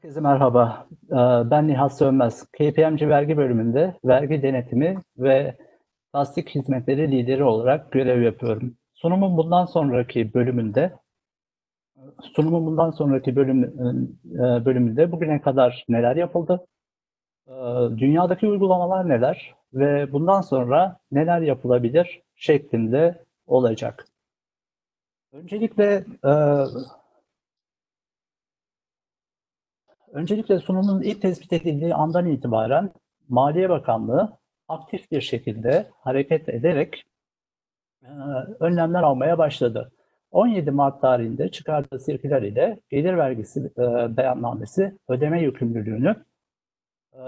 Herkese merhaba. Ee, Ben Nihat Sönmez. KPMG Vergi Bölümünde vergi denetimi ve tasdik hizmetleri lideri olarak görev yapıyorum. Sunumun bundan sonraki bölümünde sunumun bundan sonraki bölüm, e, bölümünde bugüne kadar neler yapıldı? Ee, Dünyadaki uygulamalar neler ve bundan sonra neler yapılabilir şeklinde olacak. Öncelikle e, Öncelikle sunumun ilk tespit edildiği andan itibaren Maliye Bakanlığı aktif bir şekilde hareket ederek e, önlemler almaya başladı. 17 Mart tarihinde çıkardığı sirküler ile gelir vergisi e, beyannamesi ödeme yükümlülüğünü e,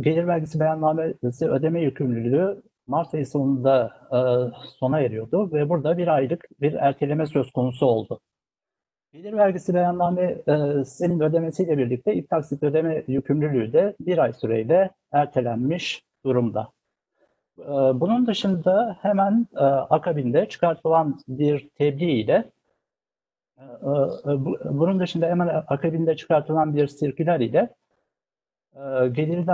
gelir vergisi beyannamesi ödeme yükümlülüğü Mart ayı sonunda e, sona eriyordu ve burada bir aylık bir erteleme söz konusu oldu. Gelir vergisi beyannamesinin ödemesiyle birlikte ilk taksit ödeme yükümlülüğü de bir ay süreyle ertelenmiş durumda. Ee, bunun dışında hemen e, akabinde çıkartılan bir tebliğ ile e, e, bunun dışında hemen akabinde çıkartılan bir sirküler ile Gelir,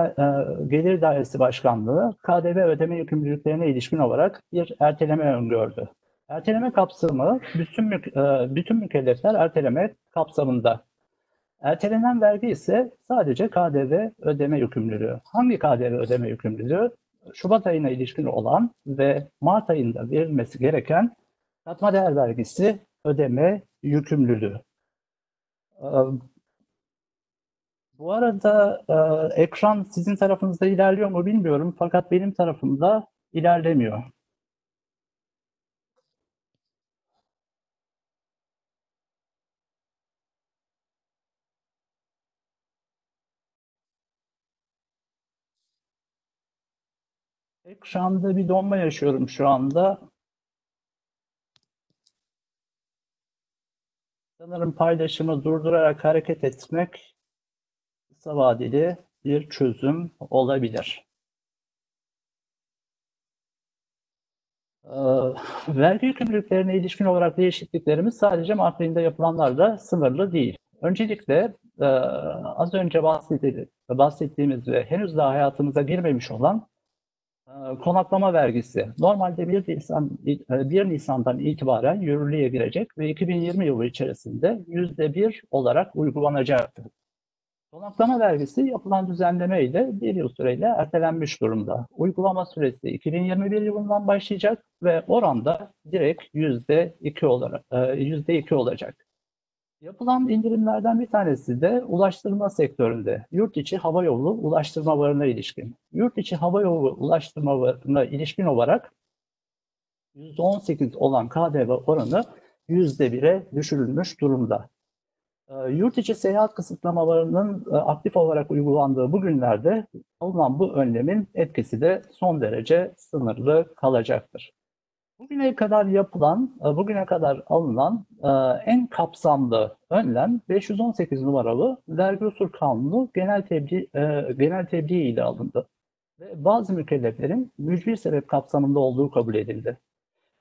Gelir Dairesi Başkanlığı KDV ödeme yükümlülüklerine ilişkin olarak bir erteleme öngördü. Erteleme kapsamı bütün, e, bütün mükellefler erteleme kapsamında. Ertelenen vergi ise sadece KDV ödeme yükümlülüğü. Hangi KDV ödeme yükümlülüğü? Şubat ayına ilişkin olan ve Mart ayında verilmesi gereken katma değer vergisi ödeme yükümlülüğü. E, bu arada e, ekran sizin tarafınızda ilerliyor mu bilmiyorum fakat benim tarafımda ilerlemiyor. Ekranda bir donma yaşıyorum şu anda. Sanırım paylaşımı durdurarak hareket etmek kısa vadeli bir çözüm olabilir. Ee, vergi yükümlülüklerine ilişkin olarak değişikliklerimiz sadece ayında yapılanlarla sınırlı değil. Öncelikle e, az önce bahsettiğimiz ve henüz daha hayatımıza girmemiş olan konaklama vergisi normalde 1 Nisan 1 e, Nisan'dan itibaren yürürlüğe girecek ve 2020 yılı içerisinde %1 olarak uygulanacaktır. Konaklama vergisi yapılan düzenleme ile bir yıl süreyle ertelenmiş durumda. Uygulama süresi 2021 yılından başlayacak ve oranda direkt %2 olarak %2 e, olacak. Yapılan indirimlerden bir tanesi de ulaştırma sektöründe yurt içi hava yolu ulaştırmalarına ilişkin. Yurt içi hava yolu ulaştırmalarına ilişkin olarak %18 olan KDV oranı %1'e düşürülmüş durumda. Ee, yurt içi seyahat kısıtlamalarının e, aktif olarak uygulandığı bu günlerde alınan bu önlemin etkisi de son derece sınırlı kalacaktır. Bugüne kadar yapılan, e, bugüne kadar alınan e, en kapsamlı önlem 518 numaralı vergi usul kanunu genel tebliğ, e, genel tebliğ ile alındı. Ve bazı mükelleflerin mücbir sebep kapsamında olduğu kabul edildi.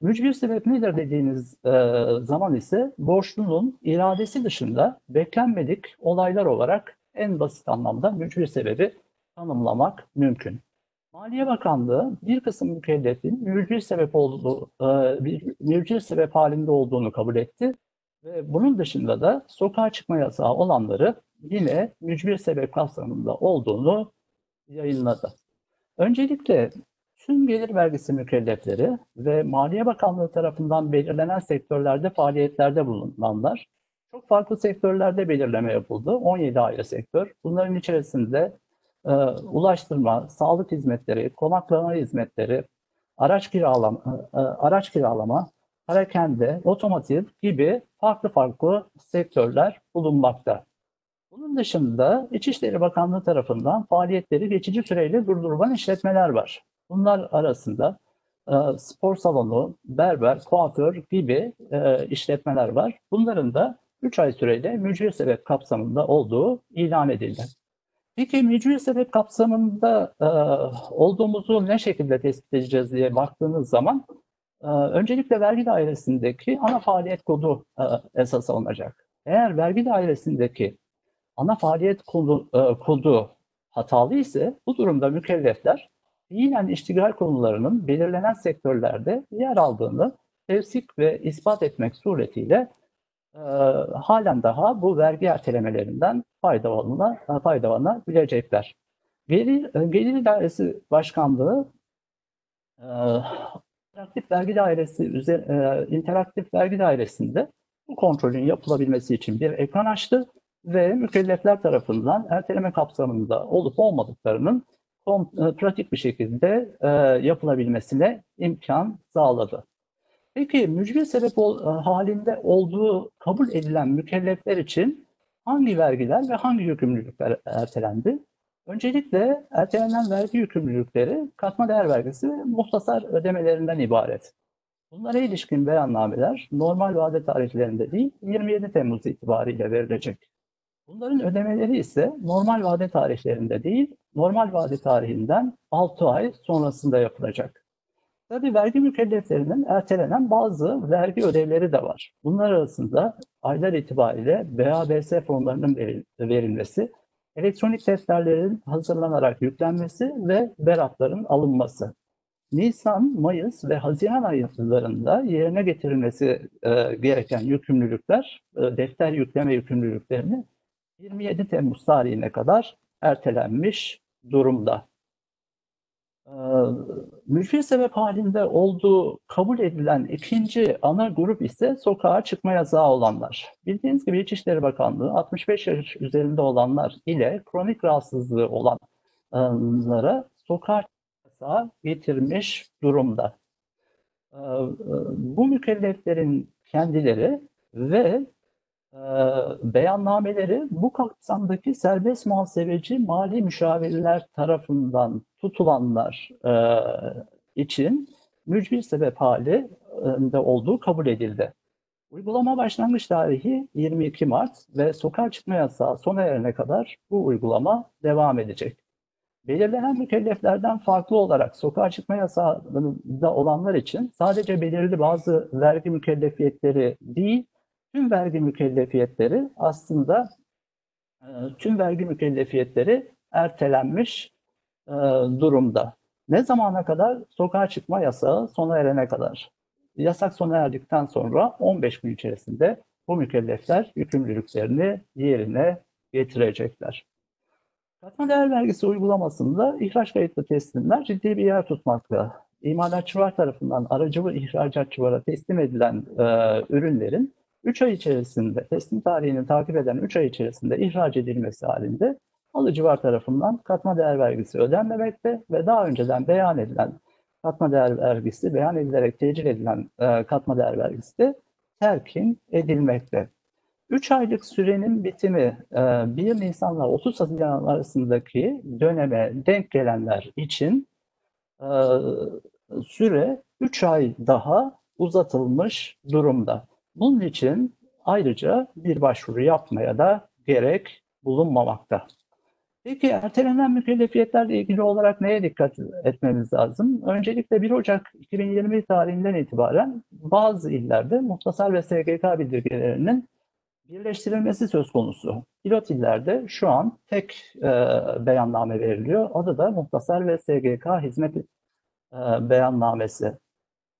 Mücbir sebep nedir dediğiniz zaman ise borçlunun iradesi dışında beklenmedik olaylar olarak en basit anlamda mücbir sebebi tanımlamak mümkün. Maliye Bakanlığı bir kısım mükellefin mücbir sebep olduğu, e, bir mücbir sebep halinde olduğunu kabul etti ve bunun dışında da sokağa çıkma yasağı olanları yine mücbir sebep kapsamında olduğunu yayınladı. Öncelikle tüm gelir vergisi mükellefleri ve Maliye Bakanlığı tarafından belirlenen sektörlerde faaliyetlerde bulunanlar çok farklı sektörlerde belirleme yapıldı. 17 ayrı sektör. Bunların içerisinde e, ulaştırma, sağlık hizmetleri, konaklama hizmetleri, araç kiralama, e, araç kiralama, harekende, otomotiv gibi farklı farklı sektörler bulunmakta. Bunun dışında İçişleri Bakanlığı tarafından faaliyetleri geçici süreyle durdurulan işletmeler var. Bunlar arasında e, spor salonu, berber, kuaför gibi e, işletmeler var. Bunların da 3 ay süreyle mücbir sebep kapsamında olduğu ilan edildi. Peki mücbir sebep kapsamında e, olduğumuzu ne şekilde tespit edeceğiz diye baktığınız zaman e, öncelikle vergi dairesindeki ana faaliyet kodu e, esas alınacak. Eğer vergi dairesindeki ana faaliyet kodu, e, kodu hatalı ise bu durumda mükellefler fiilen iştigal konularının belirlenen sektörlerde yer aldığını tevsik ve ispat etmek suretiyle e, halen daha bu vergi ertelemelerinden faydalanına, faydalanabilecekler. Gelir, Gelir Dairesi Başkanlığı e, interaktif vergi dairesi e, interaktif vergi dairesinde bu kontrolün yapılabilmesi için bir ekran açtı ve mükellefler tarafından erteleme kapsamında olup olmadıklarının e, pratik bir şekilde e, yapılabilmesine imkan sağladı. Peki mücbir sebep ol, e, halinde olduğu kabul edilen mükellefler için hangi vergiler ve hangi yükümlülükler ertelendi? Öncelikle ertelenen vergi yükümlülükleri katma değer vergisi ve muhtasar ödemelerinden ibaret. Bunlara ilişkin beyannameler normal vade tarihlerinde değil 27 Temmuz itibariyle verilecek. Bunların ödemeleri ise normal vade tarihlerinde değil, normal vade tarihinden 6 ay sonrasında yapılacak. Tabii vergi mükelleflerinin ertelenen bazı vergi ödevleri de var. Bunlar arasında aylar itibariyle BABS fonlarının verilmesi, elektronik defterlerin hazırlanarak yüklenmesi ve beratların alınması. Nisan, Mayıs ve Haziran aylarında yerine getirilmesi e, gereken yükümlülükler, e, defter yükleme yükümlülüklerini 27 Temmuz tarihine kadar ertelenmiş durumda. Ee, Mülfi sebep halinde olduğu kabul edilen ikinci ana grup ise sokağa çıkma yasağı olanlar. Bildiğiniz gibi İçişleri Bakanlığı 65 yaş üzerinde olanlar ile kronik rahatsızlığı olanlara sokağa yasağı getirmiş durumda. Ee, bu mükelleflerin kendileri ve ee, beyannameleri bu kapsamdaki serbest muhasebeci mali müşavirler tarafından tutulanlar e, için mücbir sebep halinde olduğu kabul edildi. Uygulama başlangıç tarihi 22 Mart ve sokağa çıkma yasağı sona erene kadar bu uygulama devam edecek. Belirlenen mükelleflerden farklı olarak sokağa çıkma yasağında olanlar için sadece belirli bazı vergi mükellefiyetleri değil, tüm vergi mükellefiyetleri aslında e, tüm vergi mükellefiyetleri ertelenmiş e, durumda. Ne zamana kadar? Sokağa çıkma yasağı sona erene kadar. Yasak sona erdikten sonra 15 gün içerisinde bu mükellefler yükümlülüklerini yerine getirecekler. Katma değer vergisi uygulamasında ihraç kayıtlı teslimler ciddi bir yer tutmakta. İmalatçılar tarafından aracı ve ihracatçılara teslim edilen e, ürünlerin 3 ay içerisinde teslim tarihini takip eden 3 ay içerisinde ihraç edilmesi halinde alıcı var tarafından katma değer vergisi ödenmemekte ve daha önceden beyan edilen katma değer vergisi, beyan edilerek tecil edilen e, katma değer vergisi de terkin edilmekte. 3 aylık sürenin bitimi e, 1 Nisan'la 30 Haziran arasındaki döneme denk gelenler için e, süre 3 ay daha uzatılmış durumda. Bunun için ayrıca bir başvuru yapmaya da gerek bulunmamakta. Peki ertelenen mükellefiyetlerle ilgili olarak neye dikkat etmemiz lazım? Öncelikle 1 Ocak 2020 tarihinden itibaren bazı illerde muhtasar ve SGK bildirgelerinin birleştirilmesi söz konusu. Pilot illerde şu an tek e, beyanname veriliyor. Adı da muhtasar ve SGK hizmet e, beyannamesi.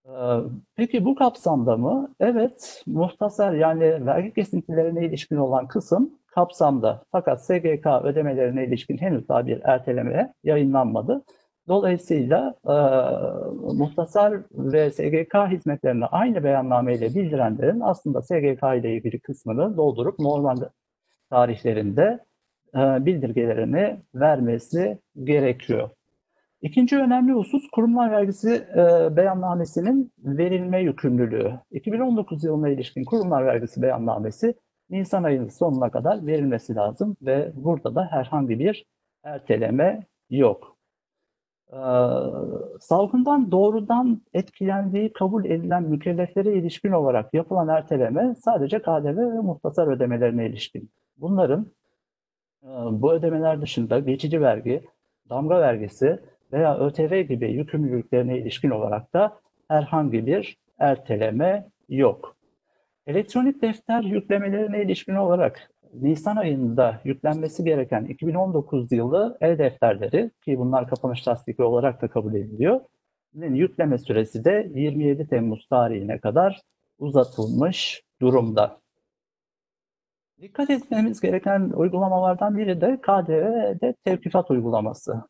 Ee, peki bu kapsamda mı? Evet, muhtasar yani vergi kesintilerine ilişkin olan kısım kapsamda. Fakat SGK ödemelerine ilişkin henüz daha bir erteleme yayınlanmadı. Dolayısıyla e, muhtasar ve SGK hizmetlerini aynı beyannameyle bildirenlerin aslında SGK ile ilgili kısmını doldurup normal tarihlerinde e, bildirgelerini vermesi gerekiyor. İkinci önemli husus kurumlar vergisi e, beyannamesinin verilme yükümlülüğü. 2019 yılına ilişkin kurumlar vergisi beyannamesi Nisan ayının sonuna kadar verilmesi lazım ve burada da herhangi bir erteleme yok. Ee, salgından doğrudan etkilendiği kabul edilen mükelleflere ilişkin olarak yapılan erteleme sadece KDV ve muhtasar ödemelerine ilişkin. Bunların e, bu ödemeler dışında geçici vergi, damga vergisi, veya ÖTV gibi yükümlülüklerine ilişkin olarak da herhangi bir erteleme yok. Elektronik defter yüklemelerine ilişkin olarak Nisan ayında yüklenmesi gereken 2019 yılı e-defterleri ki bunlar kapanış tasdiki olarak da kabul ediliyor. Yükleme süresi de 27 Temmuz tarihine kadar uzatılmış durumda. Dikkat etmemiz gereken uygulamalardan biri de KDV'de tevkifat uygulaması.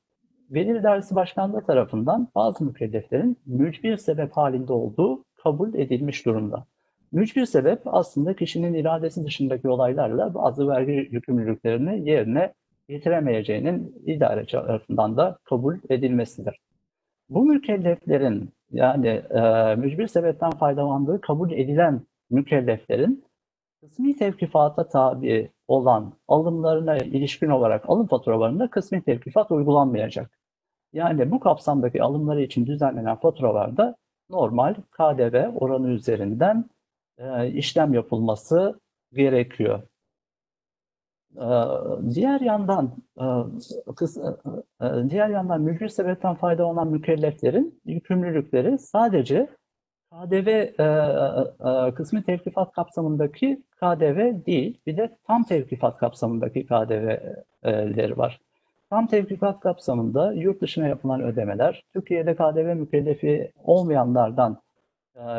Veli Dersi Başkanlığı tarafından bazı mükelleflerin mücbir sebep halinde olduğu kabul edilmiş durumda. Mücbir sebep aslında kişinin iradesi dışındaki olaylarla bazı vergi yükümlülüklerini yerine getiremeyeceğinin idare tarafından da kabul edilmesidir. Bu mükelleflerin yani e, mücbir sebepten faydalandığı kabul edilen mükelleflerin kısmi tevkifata tabi olan alımlarına ilişkin olarak alım faturalarında kısmi tevkifat uygulanmayacak. Yani bu kapsamdaki alımları için düzenlenen faturalarda normal KDV oranı üzerinden e, işlem yapılması gerekiyor. E, diğer yandan e, diğer yandan mücbir sebepten faydalanan mükelleflerin yükümlülükleri sadece KDV e, kısmi tevkifat kapsamındaki KDV değil, bir de tam tevkifat kapsamındaki KDV'leri var. Tam tevkifat kapsamında yurt dışına yapılan ödemeler, Türkiye'de KDV mükellefi olmayanlardan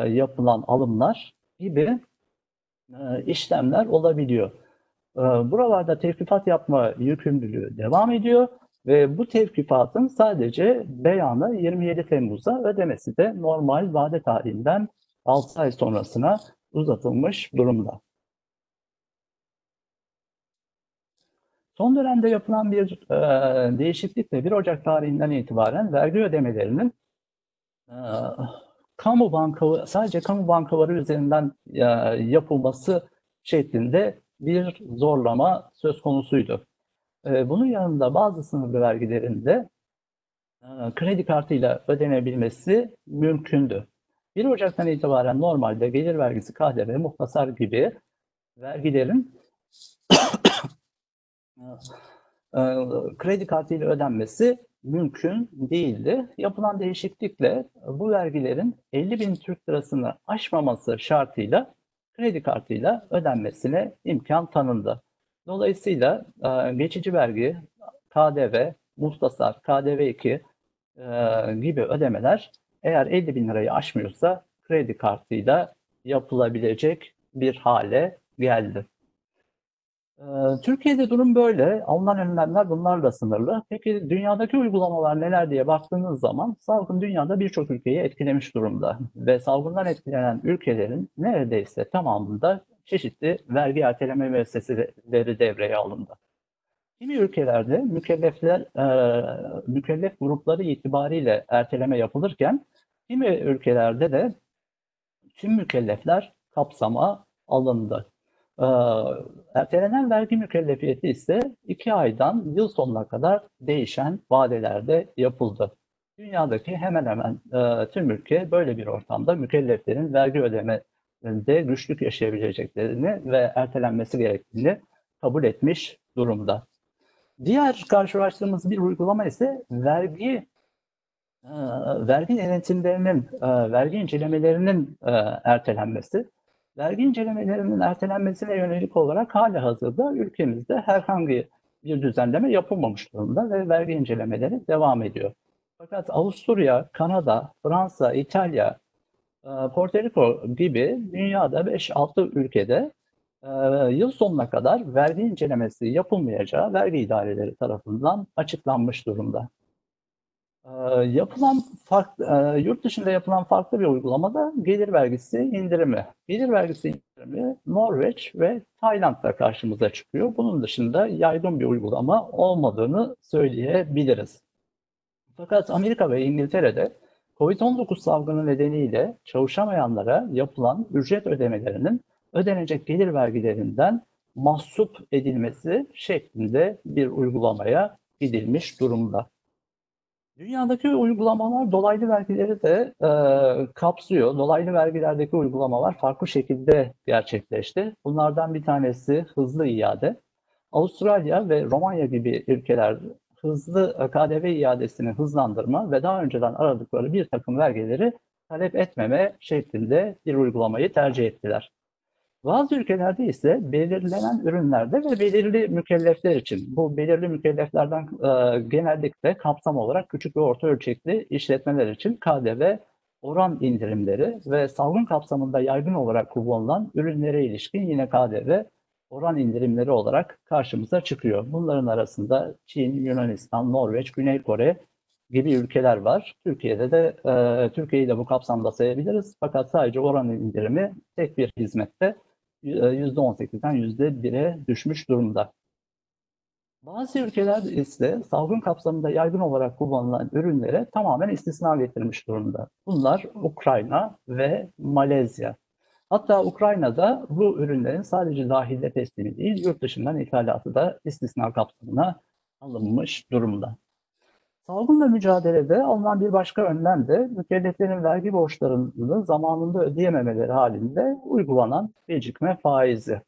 yapılan alımlar gibi e, işlemler olabiliyor. E, buralarda tevkifat yapma yükümlülüğü devam ediyor ve bu tevkifatın sadece beyanı 27 Temmuz'a ödemesi de normal vade tarihinden 6 ay sonrasına uzatılmış durumda. Son dönemde yapılan bir e, değişiklikle 1 Ocak tarihinden itibaren vergi ödemelerinin e, kamu bankaları sadece kamu bankaları üzerinden e, yapılması şeklinde bir zorlama söz konusuydu. E, bunun yanında bazı sınırlı vergilerinde e, kredi kartıyla ödenebilmesi mümkündü. 1 Ocak'tan itibaren normalde gelir vergisi, KDV, muhtasar gibi vergilerin e, kredi kartıyla ödenmesi mümkün değildi. Yapılan değişiklikle bu vergilerin 50 bin Türk lirasını aşmaması şartıyla kredi kartıyla ödenmesine imkan tanındı. Dolayısıyla e, geçici vergi, KDV, muhtasar, KDV2 e, gibi ödemeler eğer 50 bin lirayı aşmıyorsa kredi kartıyla yapılabilecek bir hale geldi. Ee, Türkiye'de durum böyle. Alınan önlemler bunlarla sınırlı. Peki dünyadaki uygulamalar neler diye baktığınız zaman salgın dünyada birçok ülkeyi etkilemiş durumda. Ve salgından etkilenen ülkelerin neredeyse tamamında çeşitli vergi erteleme müesseseleri devreye alındı. Kimi ülkelerde mükellefler, e, mükellef grupları itibariyle erteleme yapılırken kimi ülkelerde de tüm mükellefler kapsama alındı. Ee, ertelenen vergi mükellefiyeti ise iki aydan yıl sonuna kadar değişen vadelerde yapıldı. Dünyadaki hemen hemen e, tüm ülke böyle bir ortamda mükelleflerin vergi ödemelerinde güçlük yaşayabileceklerini ve ertelenmesi gerektiğini kabul etmiş durumda. Diğer karşılaştığımız bir uygulama ise vergi e, vergi denetimlerinin, e, vergi incelemelerinin e, ertelenmesi. Vergi incelemelerinin ertelenmesine yönelik olarak hala hazırda ülkemizde herhangi bir düzenleme yapılmamış durumda ve vergi incelemeleri devam ediyor. Fakat Avusturya, Kanada, Fransa, İtalya, e, Porto Rico gibi dünyada 5-6 ülkede e, yıl sonuna kadar vergi incelemesi yapılmayacağı vergi idareleri tarafından açıklanmış durumda. Ee, yapılan farklı, e, yurt dışında yapılan farklı bir uygulamada gelir vergisi indirimi. Gelir vergisi indirimi Norveç ve Tayland'da karşımıza çıkıyor. Bunun dışında yaygın bir uygulama olmadığını söyleyebiliriz. Fakat Amerika ve İngiltere'de COVID-19 salgını nedeniyle çalışamayanlara yapılan ücret ödemelerinin ödenecek gelir vergilerinden mahsup edilmesi şeklinde bir uygulamaya gidilmiş durumda. Dünyadaki uygulamalar dolaylı vergileri de e, kapsıyor. Dolaylı vergilerdeki uygulamalar farklı şekilde gerçekleşti. Bunlardan bir tanesi hızlı iade. Avustralya ve Romanya gibi ülkeler hızlı KDV iadesini hızlandırma ve daha önceden aradıkları bir takım vergileri talep etmeme şeklinde bir uygulamayı tercih ettiler. Bazı ülkelerde ise belirlenen ürünlerde ve belirli mükellefler için, bu belirli mükelleflerden e, genellikle kapsam olarak küçük ve orta ölçekli işletmeler için KDV oran indirimleri ve salgın kapsamında yaygın olarak kullanılan ürünlere ilişkin yine KDV oran indirimleri olarak karşımıza çıkıyor. Bunların arasında Çin, Yunanistan, Norveç, Güney Kore gibi ülkeler var. Türkiye'de de e, Türkiye'yi de bu kapsamda sayabiliriz. Fakat sadece oran indirimi tek bir hizmette %18'den %1'e düşmüş durumda. Bazı ülkeler ise salgın kapsamında yaygın olarak kullanılan ürünlere tamamen istisna getirmiş durumda. Bunlar Ukrayna ve Malezya. Hatta Ukrayna'da bu ürünlerin sadece dahilde teslimi değil, yurt dışından ithalatı da istisna kapsamına alınmış durumda. Salgınla mücadelede alınan bir başka önlem de mükelleflerin vergi borçlarını zamanında ödeyememeleri halinde uygulanan gecikme faizi.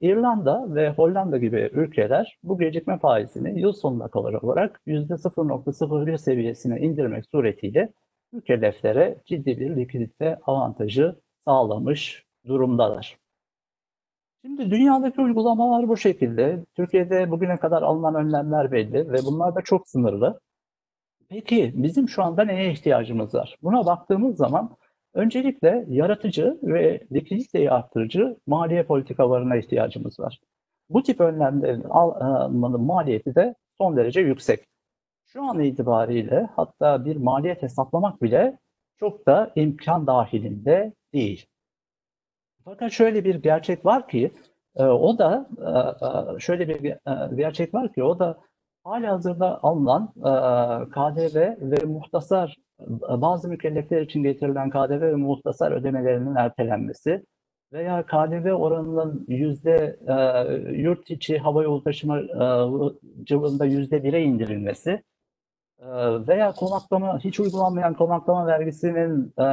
İrlanda ve Hollanda gibi ülkeler bu gecikme faizini yıl sonuna kadar olarak %0.01 seviyesine indirmek suretiyle mükelleflere ciddi bir likidite avantajı sağlamış durumdalar. Şimdi dünyadaki uygulamalar bu şekilde. Türkiye'de bugüne kadar alınan önlemler belli ve bunlar da çok sınırlı. Peki bizim şu anda neye ihtiyacımız var? Buna baktığımız zaman öncelikle yaratıcı ve likiditeyi arttırıcı maliye politikalarına ihtiyacımız var. Bu tip önlemlerin almanın maliyeti de son derece yüksek. Şu an itibariyle hatta bir maliyet hesaplamak bile çok da imkan dahilinde değil. Fakat şöyle bir gerçek var ki e, o da e, e, şöyle bir gerçek var ki o da halihazırda alınan KDV ve muhtasar bazı mükellefler için getirilen KDV ve muhtasar ödemelerinin ertelenmesi veya KDV oranının yüzde yurt içi hava yolu taşımacılığında yüzde bire indirilmesi veya konaklama hiç uygulanmayan konaklama vergisinin e,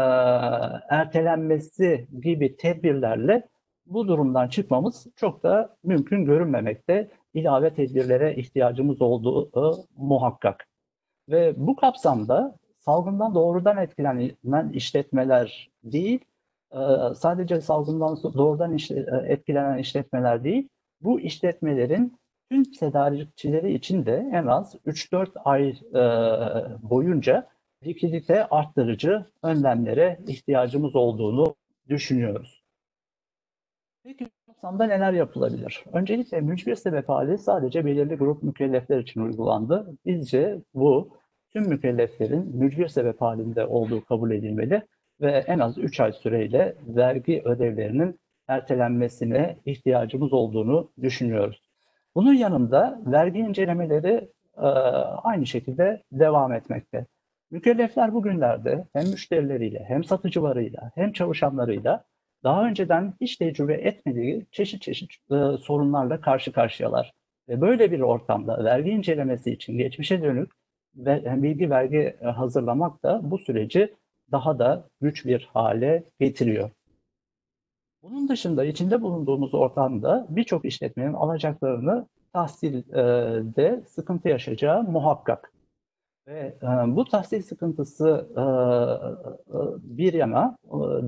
ertelenmesi gibi tedbirlerle bu durumdan çıkmamız çok da mümkün görünmemekte. İlave tedbirlere ihtiyacımız olduğu e, muhakkak. Ve bu kapsamda salgından doğrudan etkilenen işletmeler değil, e, sadece salgından doğrudan etkilenen işletmeler değil, bu işletmelerin tüm tedarikçileri için de en az 3-4 ay e, boyunca likidite arttırıcı önlemlere ihtiyacımız olduğunu düşünüyoruz. Peki kapsamda neler yapılabilir? Öncelikle mücbir sebep hali sadece belirli grup mükellefler için uygulandı. Bizce bu tüm mükelleflerin mücbir sebep halinde olduğu kabul edilmeli ve en az 3 ay süreyle vergi ödevlerinin ertelenmesine ihtiyacımız olduğunu düşünüyoruz. Bunun yanında vergi incelemeleri e, aynı şekilde devam etmekte. Mükellefler bugünlerde hem müşterileriyle hem satıcılarıyla hem çalışanlarıyla daha önceden hiç tecrübe etmediği çeşit çeşit e, sorunlarla karşı karşıyalar. Ve böyle bir ortamda vergi incelemesi için geçmişe dönük ve bilgi vergi e, hazırlamak da bu süreci daha da güç bir hale getiriyor. Bunun dışında içinde bulunduğumuz ortamda birçok işletmenin alacaklarını tahsilde sıkıntı yaşayacağı muhakkak. Ve e, bu tahsil sıkıntısı e, e, bir yana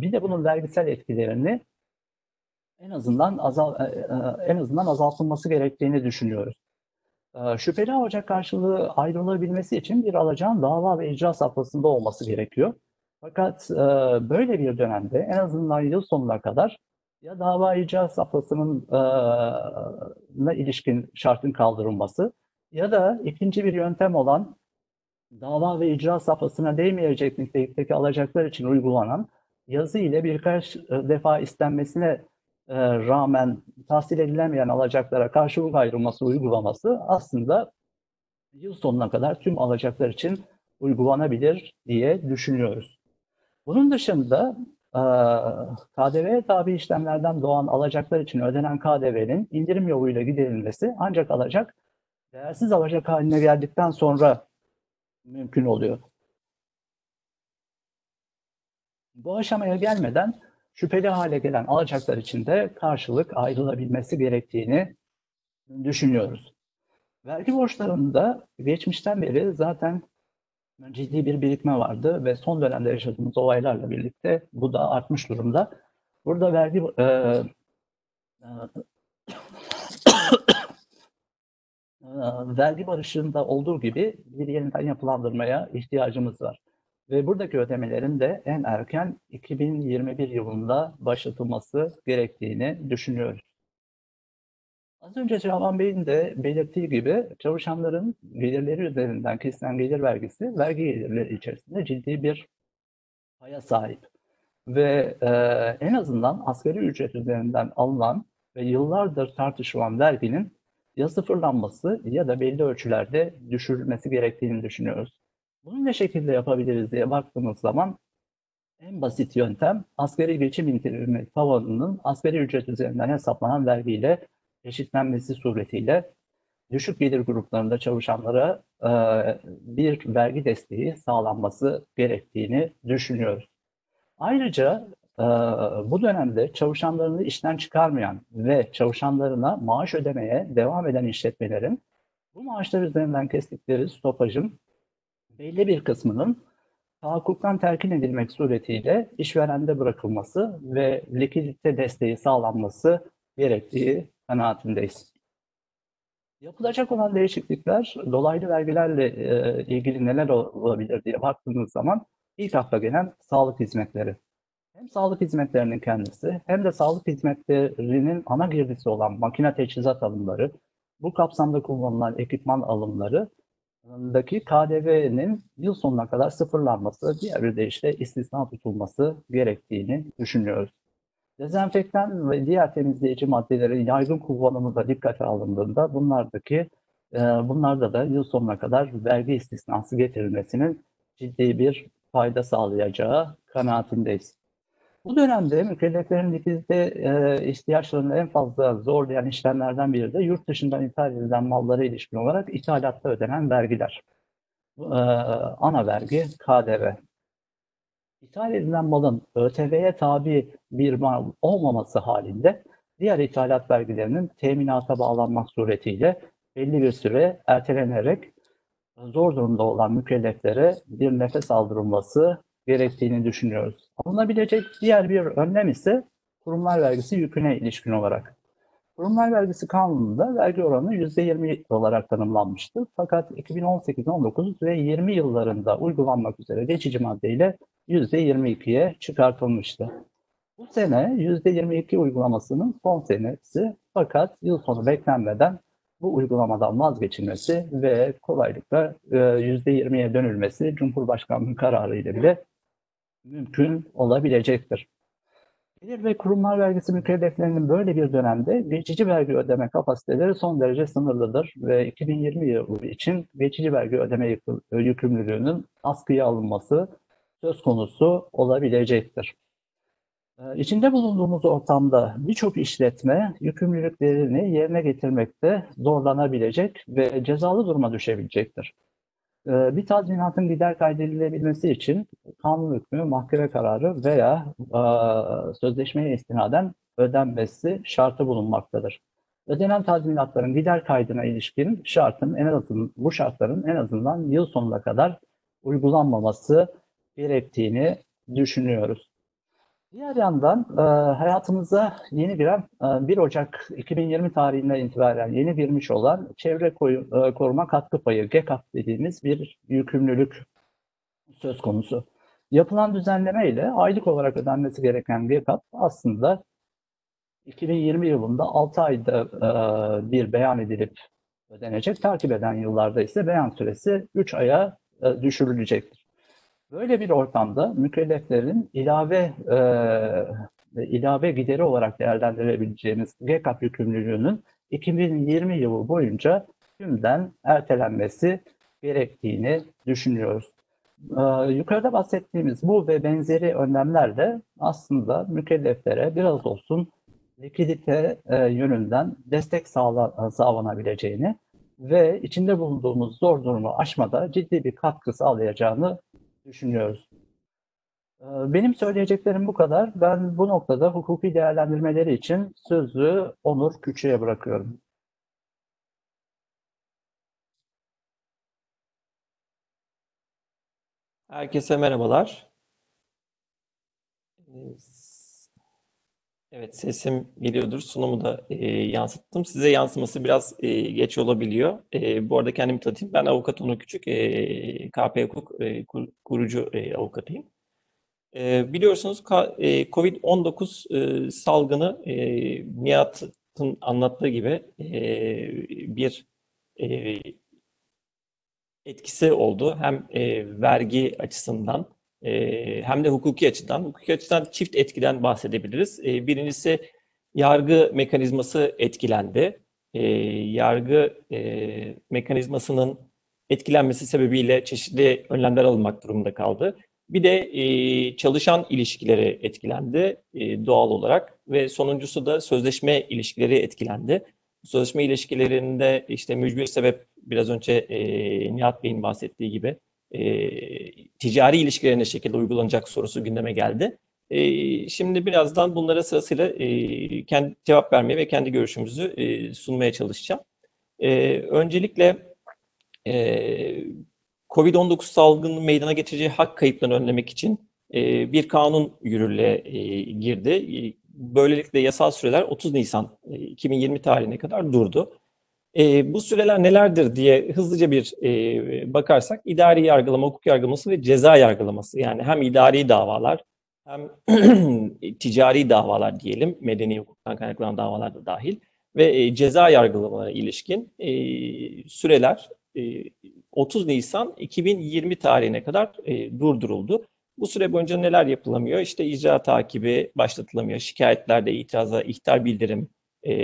bir de bunun vergisel etkilerini en azından azal en azından azaltılması gerektiğini düşünüyoruz. Şüpheli alacak karşılığı ayrılabilmesi için bir alacağın dava ve icra safhasında olması gerekiyor. Fakat böyle bir dönemde en azından yıl sonuna kadar ya dava icra safhasının ilişkin şartın kaldırılması ya da ikinci bir yöntem olan dava ve icra safhasına değmeyecek nitelikteki alacaklar için uygulanan yazı ile birkaç defa istenmesine e, rağmen tahsil edilemeyen alacaklara karşılık ayrılması uygulaması aslında yıl sonuna kadar tüm alacaklar için uygulanabilir diye düşünüyoruz. Bunun dışında KDV tabi işlemlerden doğan alacaklar için ödenen KDV'nin indirim yoluyla giderilmesi ancak alacak değersiz alacak haline geldikten sonra mümkün oluyor. Bu aşamaya gelmeden şüpheli hale gelen alacaklar için de karşılık ayrılabilmesi gerektiğini düşünüyoruz. Vergi borçlarında geçmişten beri zaten ciddi bir birikme vardı ve son dönemde yaşadığımız olaylarla birlikte bu da artmış durumda. Burada vergi e, Ee, vergi barışında olduğu gibi bir yeniden yapılandırmaya ihtiyacımız var. Ve buradaki ödemelerin de en erken 2021 yılında başlatılması gerektiğini düşünüyoruz. Az önce Canan Bey'in de belirttiği gibi çalışanların gelirleri üzerinden kesilen gelir vergisi vergi gelirleri içerisinde ciddi bir paya sahip. Ve e, en azından asgari ücret üzerinden alınan ve yıllardır tartışılan verginin ya sıfırlanması ya da belli ölçülerde düşürülmesi gerektiğini düşünüyoruz. Bunu ne şekilde yapabiliriz diye baktığımız zaman en basit yöntem asgari geçim indirimi tavanının asgari ücret üzerinden hesaplanan vergiyle eşitlenmesi suretiyle düşük gelir gruplarında çalışanlara e, bir vergi desteği sağlanması gerektiğini düşünüyoruz. Ayrıca bu dönemde çalışanlarını işten çıkarmayan ve çalışanlarına maaş ödemeye devam eden işletmelerin bu maaşlar üzerinden kestikleri stopajın belli bir kısmının tahakkuktan terkin edilmek suretiyle işverende bırakılması ve likidite desteği sağlanması gerektiği kanaatindeyiz. Yapılacak olan değişiklikler dolaylı vergilerle e, ilgili neler olabilir diye baktığımız zaman ilk akla gelen sağlık hizmetleri. Hem sağlık hizmetlerinin kendisi hem de sağlık hizmetlerinin ana girdisi olan makine teçhizat alımları, bu kapsamda kullanılan ekipman alımları daki KDV'nin yıl sonuna kadar sıfırlanması, diğer bir deyişle istisna tutulması gerektiğini düşünüyoruz. Dezenfektan ve diğer temizleyici maddelerin yaygın kullanımı da dikkate alındığında bunlardaki e, bunlarda da yıl sonuna kadar vergi istisnası getirilmesinin ciddi bir fayda sağlayacağı kanaatindeyiz. Bu dönemde mükelleflerin likidite e, ihtiyaçlarını en fazla zorlayan işlemlerden biri de yurt dışından ithal edilen mallara ilişkin olarak ithalatta ödenen vergiler. E, ana vergi KDV. İthal edilen malın ÖTV'ye tabi bir mal olmaması halinde diğer ithalat vergilerinin teminata bağlanmak suretiyle belli bir süre ertelenerek zor durumda olan mükelleflere bir nefes aldırılması gerektiğini düşünüyoruz. Alınabilecek diğer bir önlem ise kurumlar vergisi yüküne ilişkin olarak. Kurumlar vergisi kanununda vergi oranı %20 olarak tanımlanmıştı. Fakat 2018-19 ve 20 yıllarında uygulanmak üzere geçici maddeyle %22'ye çıkartılmıştı. Bu sene %22 uygulamasının son senesi fakat yıl sonu beklenmeden bu uygulamadan vazgeçilmesi ve kolaylıkla %20'ye dönülmesi Cumhurbaşkanlığı kararı ile bile mümkün olabilecektir. Gelir ve kurumlar vergisi mükelleflerinin böyle bir dönemde geçici vergi ödeme kapasiteleri son derece sınırlıdır ve 2020 yılı için geçici vergi ödeme yükümlülüğünün askıya alınması söz konusu olabilecektir. İçinde bulunduğumuz ortamda birçok işletme yükümlülüklerini yerine getirmekte zorlanabilecek ve cezalı duruma düşebilecektir. Ee, bir tazminatın gider kaydedilebilmesi için kanun hükmü, mahkeme kararı veya e, sözleşmeye istinaden ödenmesi şartı bulunmaktadır. Ödenen tazminatların gider kaydına ilişkin şartın en azından bu şartların en azından yıl sonuna kadar uygulanmaması gerektiğini düşünüyoruz. Diğer yandan e, hayatımıza yeni giren e, 1 Ocak 2020 tarihinden itibaren yeni girmiş olan çevre koyu, e, koruma katkı payı GEKAP dediğimiz bir yükümlülük söz konusu. Yapılan düzenleme ile aylık olarak ödenmesi gereken GEKAP aslında 2020 yılında 6 ayda e, bir beyan edilip ödenecek. Takip eden yıllarda ise beyan süresi 3 aya e, düşürülecektir. Böyle bir ortamda mükelleflerin ilave e, ilave gideri olarak değerlendirebileceğimiz GKAP yükümlülüğünün 2020 yılı boyunca tümden ertelenmesi gerektiğini düşünüyoruz. Ee, yukarıda bahsettiğimiz bu ve benzeri önlemler de aslında mükelleflere biraz olsun likidite e, yönünden destek sağla, sağlanabileceğini ve içinde bulunduğumuz zor durumu aşmada ciddi bir katkı sağlayacağını düşünüyoruz. Ee, benim söyleyeceklerim bu kadar. Ben bu noktada hukuki değerlendirmeleri için sözü Onur Küçü'ye bırakıyorum. Herkese merhabalar. Evet, sesim geliyordur. Sunumu da e, yansıttım. Size yansıması biraz e, geç olabiliyor. E, bu arada kendimi tanıtayım. Ben avukat Onur Küçük, e, KP Hukuk e, kur, kurucu e, avukatıyım. E, biliyorsunuz e, COVID-19 e, salgını e, Nihat'ın anlattığı gibi e, bir e, etkisi oldu. Hem e, vergi açısından e, hem de hukuki açıdan. Hukuki açıdan çift etkiden bahsedebiliriz. E, birincisi yargı mekanizması etkilendi. E, yargı e, mekanizmasının etkilenmesi sebebiyle çeşitli önlemler alınmak durumunda kaldı. Bir de e, çalışan ilişkileri etkilendi e, doğal olarak ve sonuncusu da sözleşme ilişkileri etkilendi. Sözleşme ilişkilerinde işte mücbir sebep biraz önce Nihat Bey'in bahsettiği gibi e, ticari ilişkilerine ne şekilde uygulanacak sorusu gündeme geldi. E, şimdi birazdan bunlara sırasıyla e, kendi cevap vermeye ve kendi görüşümüzü e, sunmaya çalışacağım. E, öncelikle e, COVID-19 salgının meydana getireceği hak kayıplarını önlemek için e, bir kanun yürürlüğe e, girdi. E, böylelikle yasal süreler 30 Nisan e, 2020 tarihine kadar durdu. E, bu süreler nelerdir diye hızlıca bir e, bakarsak idari yargılama, hukuk yargılaması ve ceza yargılaması yani hem idari davalar hem ticari davalar diyelim medeni hukuktan kaynaklanan davalar da dahil ve e, ceza yargılamalarına ilişkin e, süreler e, 30 Nisan 2020 tarihine kadar e, durduruldu. Bu süre boyunca neler yapılamıyor? İşte icra takibi başlatılamıyor, şikayetlerde itirazla ihtar bildirim, e,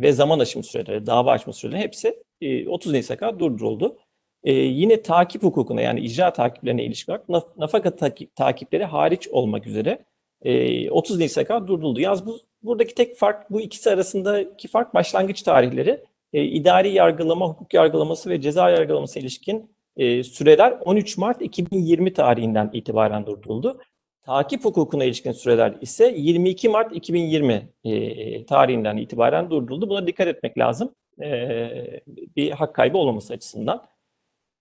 ve zaman aşımı süreleri, dava açma süreleri hepsi e, 30 Nisan'a kadar durduruldu. E, yine takip hukukuna yani icra takiplerine ilişkin olarak naf nafaka takip, takipleri hariç olmak üzere e, 30 Nisan'a kadar durduruldu. Yalnız bu, buradaki tek fark bu ikisi arasındaki fark başlangıç tarihleri. E, idari yargılama, hukuk yargılaması ve ceza yargılaması ilişkin e, süreler 13 Mart 2020 tarihinden itibaren durduruldu. Takip hukukuna ilişkin süreler ise 22 Mart 2020 e, tarihinden itibaren durduruldu. Buna dikkat etmek lazım. E, bir hak kaybı olmaması açısından.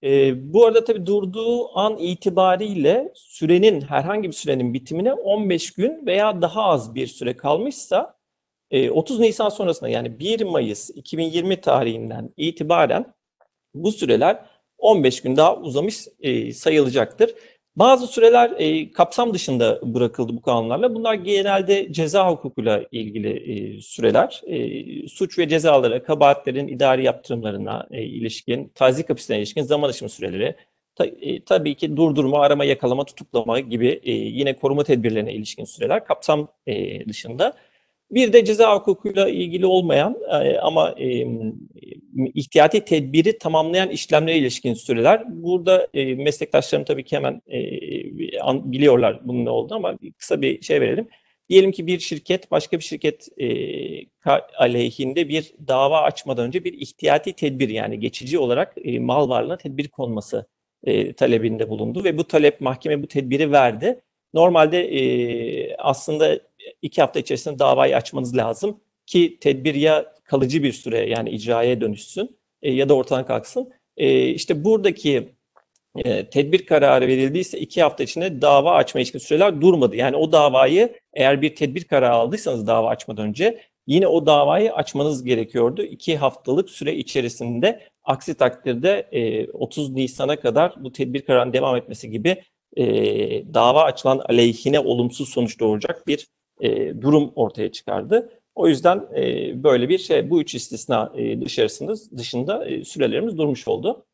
E, bu arada tabii durduğu an itibariyle sürenin herhangi bir sürenin bitimine 15 gün veya daha az bir süre kalmışsa e, 30 Nisan sonrasında yani 1 Mayıs 2020 tarihinden itibaren bu süreler 15 gün daha uzamış sayılacaktır. Bazı süreler e, kapsam dışında bırakıldı bu kanunlarla. Bunlar genelde ceza hukukuyla ilgili e, süreler. E, suç ve cezalara, kabahatlerin idari yaptırımlarına e, ilişkin, tazik hapisine ilişkin zaman aşımı süreleri, ta, e, tabii ki durdurma, arama, yakalama, tutuklama gibi e, yine koruma tedbirlerine ilişkin süreler kapsam e, dışında. Bir de ceza hukukuyla ilgili olmayan e, ama e, ihtiyati tedbiri tamamlayan işlemlere ilişkin süreler. Burada e, meslektaşlarım tabii ki hemen e, biliyorlar bunun ne olduğunu ama kısa bir şey verelim. Diyelim ki bir şirket başka bir şirket aleyhinde bir dava açmadan önce bir ihtiyati tedbir yani geçici olarak mal varlığına tedbir konması talebinde bulundu ve bu talep mahkeme bu tedbiri verdi. Normalde e, aslında iki hafta içerisinde davayı açmanız lazım ki tedbir ya kalıcı bir süre yani icraya dönüşsün e, ya da ortadan kalksın. E, işte buradaki e, tedbir kararı verildiyse iki hafta içinde dava açma ilişkin süreler durmadı. Yani o davayı eğer bir tedbir kararı aldıysanız dava açmadan önce yine o davayı açmanız gerekiyordu. iki haftalık süre içerisinde aksi takdirde e, 30 Nisan'a kadar bu tedbir kararının devam etmesi gibi e, dava açılan aleyhine olumsuz sonuç doğuracak bir e, durum ortaya çıkardı. O yüzden e, böyle bir şey, bu üç istisna e, dışarısında, dışında e, sürelerimiz durmuş oldu.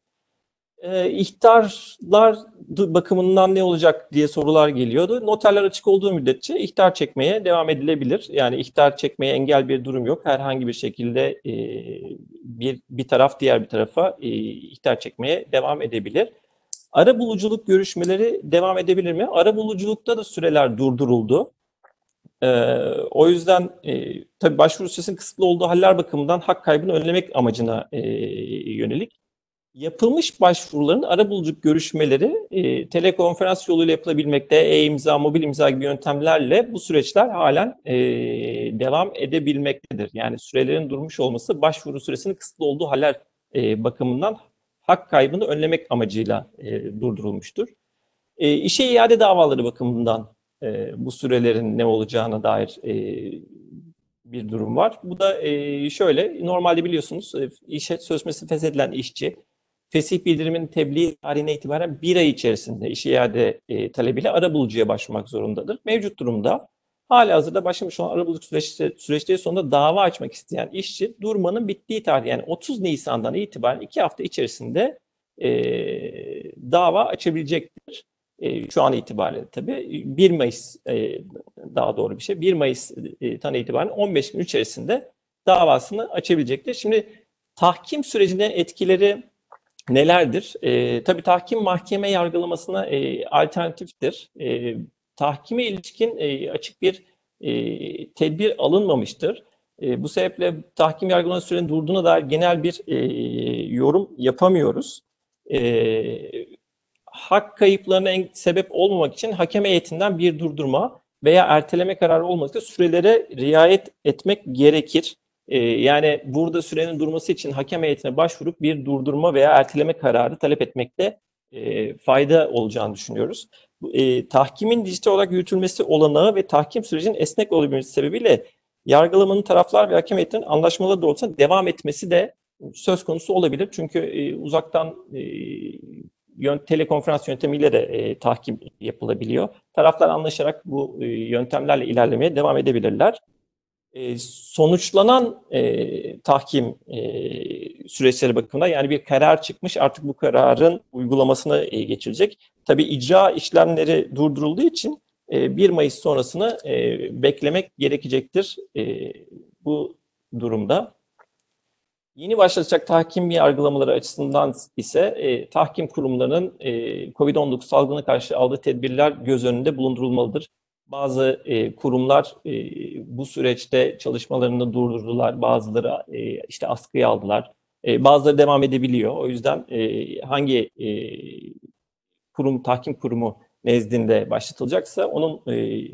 E, ihtarlar bakımından ne olacak diye sorular geliyordu. Noterler açık olduğu müddetçe ihtar çekmeye devam edilebilir. Yani ihtar çekmeye engel bir durum yok. Herhangi bir şekilde bir bir taraf diğer bir tarafa ihtar çekmeye devam edebilir. Ara buluculuk görüşmeleri devam edebilir mi? Ara buluculukta da süreler durduruldu. E, o yüzden e, tabii başvuru süresinin kısıtlı olduğu haller bakımından hak kaybını önlemek amacına e, yönelik yapılmış başvuruların arabuluculuk görüşmeleri e, telekonferans yoluyla yapılabilmekte, e-imza, mobil imza gibi yöntemlerle bu süreçler halen e, devam edebilmektedir. Yani sürelerin durmuş olması başvuru süresinin kısıtlı olduğu haller e, bakımından hak kaybını önlemek amacıyla e, durdurulmuştur. E, işe iade davaları bakımından e, bu sürelerin ne olacağına dair e, bir durum var. Bu da e, şöyle, normalde biliyorsunuz e, işe sözleşmesi feshedilen işçi fesih bildirimin tebliğ tarihine itibaren bir ay içerisinde işe iade e, talebiyle arabulucuya başvurmak zorundadır. Mevcut durumda hala hazırda başlamış olan arabuluculuk süreçte, süreçleri sonunda dava açmak isteyen işçi durmanın bittiği tarih yani 30 Nisan'dan itibaren iki hafta içerisinde e, dava açabilecektir. E, şu an itibariyle tabii 1 Mayıs e, daha doğru bir şey 1 Mayıs'tan itibaren 15 gün içerisinde davasını açabilecektir. Şimdi tahkim sürecine etkileri nelerdir? E, tabii tahkim mahkeme yargılamasına e, alternatiftir. E, tahkime ilişkin e, açık bir e, tedbir alınmamıştır. E, bu sebeple tahkim yargılama sürenin durduğuna dair genel bir e, yorum yapamıyoruz. E, hak kayıplarına sebep olmamak için hakem heyetinden bir durdurma veya erteleme kararı olmadıkça sürelere riayet etmek gerekir. Ee, yani burada sürenin durması için hakem heyetine başvurup bir durdurma veya erteleme kararı talep etmekte e, fayda olacağını düşünüyoruz. E, tahkimin dijital olarak yürütülmesi olanağı ve tahkim sürecinin esnek olabilmesi sebebiyle yargılamanın taraflar ve hakem heyetinin anlaşmaları doğrultusunda devam etmesi de söz konusu olabilir. Çünkü e, uzaktan e, yön, telekonferans yöntemiyle de e, tahkim yapılabiliyor. Taraflar anlaşarak bu e, yöntemlerle ilerlemeye devam edebilirler. E, sonuçlanan e, tahkim e, süreçleri bakımında yani bir karar çıkmış artık bu kararın uygulamasına e, geçilecek. Tabi icra işlemleri durdurulduğu için e, 1 Mayıs sonrasını e, beklemek gerekecektir e, bu durumda. Yeni başlayacak tahkim yargılamaları açısından ise e, tahkim kurumlarının e, COVID-19 salgını karşı aldığı tedbirler göz önünde bulundurulmalıdır. Bazı e, kurumlar e, bu süreçte çalışmalarını durdurdular, bazıları e, işte askıya aldılar, e, bazıları devam edebiliyor. O yüzden e, hangi e, kurum, tahkim kurumu nezdinde başlatılacaksa onun e,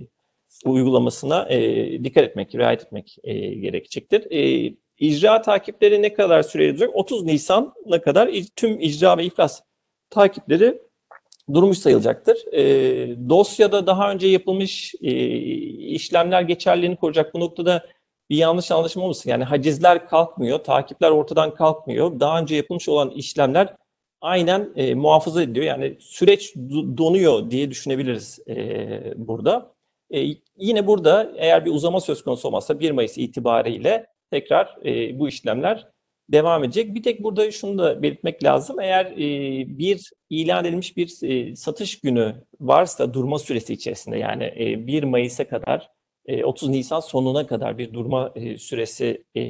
uygulamasına e, dikkat etmek, riayet etmek e, gerekecektir. E, İcra takipleri ne kadar süreli olacak? 30 Nisan'a kadar tüm icra ve iflas takipleri durmuş sayılacaktır. E, dosyada daha önce yapılmış e, işlemler geçerliliğini koruyacak. Bu noktada bir yanlış anlaşılma olmasın. Yani hacizler kalkmıyor, takipler ortadan kalkmıyor. Daha önce yapılmış olan işlemler aynen e, muhafaza ediliyor. Yani süreç donuyor diye düşünebiliriz e, burada. E, yine burada eğer bir uzama söz konusu olmazsa 1 Mayıs itibariyle tekrar e, bu işlemler devam edecek. Bir tek burada şunu da belirtmek lazım. Eğer e, bir ilan edilmiş bir e, satış günü varsa durma süresi içerisinde yani e, 1 Mayıs'a kadar e, 30 Nisan sonuna kadar bir durma e, süresi e,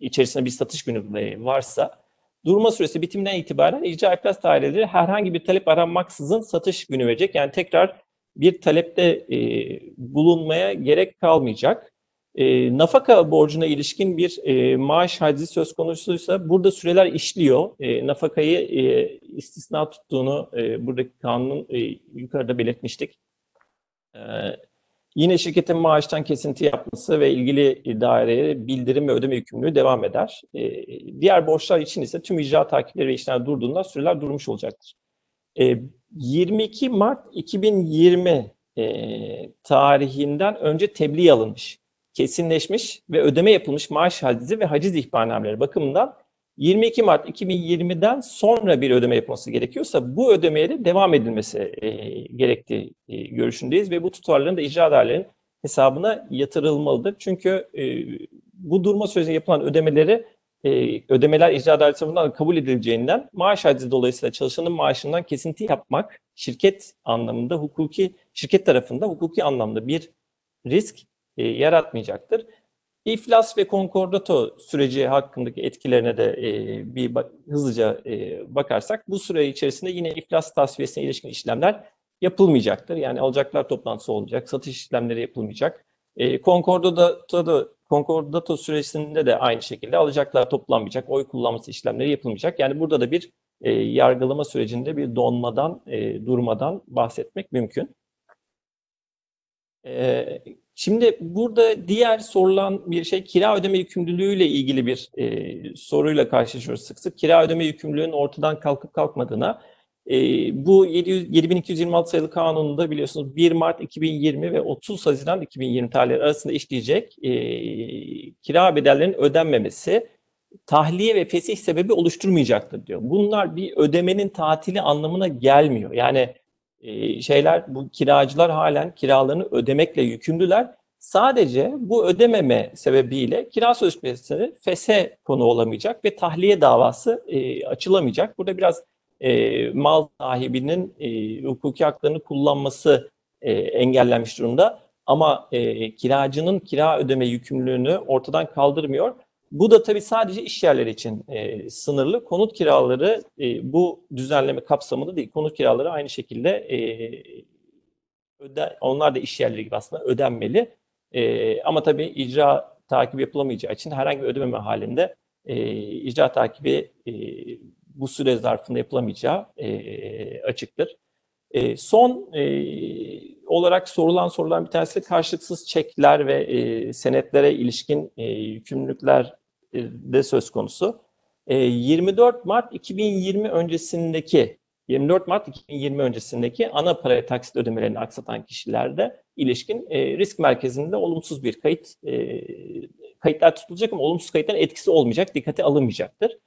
içerisinde bir satış günü e, varsa durma süresi bitiminden itibaren icra iflas daireleri herhangi bir talep aranmaksızın satış günü verecek. Yani tekrar bir talepte e, bulunmaya gerek kalmayacak. E, nafaka borcuna ilişkin bir e, maaş hacizi söz konusuysa burada süreler işliyor. E, nafakayı e, istisna tuttuğunu e, buradaki kanunun e, yukarıda belirtmiştik. E, yine şirketin maaştan kesinti yapması ve ilgili daireye bildirim ve ödeme yükümlülüğü devam eder. E, diğer borçlar için ise tüm icra takipleri ve işlemler durduğunda süreler durmuş olacaktır. E, 22 Mart 2020 e, tarihinden önce tebliğ alınmış kesinleşmiş ve ödeme yapılmış maaş hacizi ve haciz ihbarnameleri bakımından 22 Mart 2020'den sonra bir ödeme yapılması gerekiyorsa bu ödemeye de devam edilmesi e, gerektiği e, görüşündeyiz ve bu tutarların da icra adaletlerinin hesabına yatırılmalıdır. Çünkü e, bu durma sürecinde yapılan ödemeleri e, ödemeler icra adaleti tarafından kabul edileceğinden maaş hacizi dolayısıyla çalışanın maaşından kesinti yapmak şirket anlamında hukuki şirket tarafında hukuki anlamda bir risk e, yaratmayacaktır. İflas ve konkordato süreci hakkındaki etkilerine de e, bir hızlıca e, bakarsak bu süre içerisinde yine iflas tasfiyesine ilişkin işlemler yapılmayacaktır. Yani alacaklar toplantısı olacak, satış işlemleri yapılmayacak. E, konkordato, da, konkordato süresinde de aynı şekilde alacaklar toplanmayacak, oy kullanması işlemleri yapılmayacak. Yani burada da bir e, yargılama sürecinde bir donmadan, e, durmadan bahsetmek mümkün. Şimdi burada diğer sorulan bir şey kira ödeme yükümlülüğüyle ilgili bir e, soruyla karşılaşıyoruz sık sık. Kira ödeme yükümlülüğünün ortadan kalkıp kalkmadığına. E, bu 700, 7226 sayılı kanununda biliyorsunuz 1 Mart 2020 ve 30 Haziran 2020 tarihleri arasında işleyecek e, kira bedellerinin ödenmemesi tahliye ve fesih sebebi oluşturmayacaktır diyor. Bunlar bir ödemenin tatili anlamına gelmiyor. Yani e, şeyler bu kiracılar halen kiralarını ödemekle yükümlüler. Sadece bu ödememe sebebiyle kira sözleşmesi fese konu olamayacak ve tahliye davası e, açılamayacak. Burada biraz e, mal sahibinin e, hukuki haklarını kullanması e, engellenmiş durumda. Ama e, kiracının kira ödeme yükümlülüğünü ortadan kaldırmıyor. Bu da tabii sadece iş yerleri için e, sınırlı. Konut kiraları e, bu düzenleme kapsamında değil. Konut kiraları aynı şekilde e, öde, onlar da iş yerleri gibi aslında ödenmeli. E, ama tabii icra takibi yapılamayacağı için herhangi bir ödememe halinde e, icra takibi e, bu süre zarfında yapılamayacağı e, açıktır. E, son e, olarak sorulan sorulan bir tanesi karşılıksız çekler ve e, senetlere ilişkin e, yükümlülükler de söz konusu. 24 e, Mart 2020 öncesindeki 24 Mart 2020 öncesindeki ana para taksit ödemelerini aksatan kişilerde ilişkin e, risk merkezinde olumsuz bir kayıt e, kayıtlar tutulacak ama olumsuz kayıtların etkisi olmayacak, dikkate alınmayacaktır.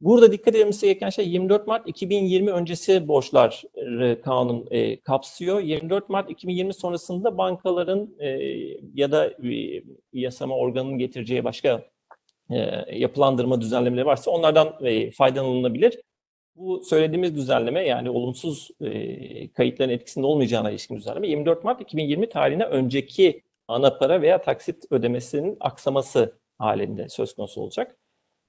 Burada dikkat edilmesi gereken şey 24 Mart 2020 öncesi borçlar kanun e, kapsıyor. 24 Mart 2020 sonrasında bankaların e, ya da e, yasama organının getireceği başka e, yapılandırma düzenlemeleri varsa onlardan e, faydalanılabilir. Bu söylediğimiz düzenleme yani olumsuz e, kayıtların etkisinde olmayacağına ilişkin düzenleme 24 Mart 2020 tarihine önceki ana para veya taksit ödemesinin aksaması halinde söz konusu olacak.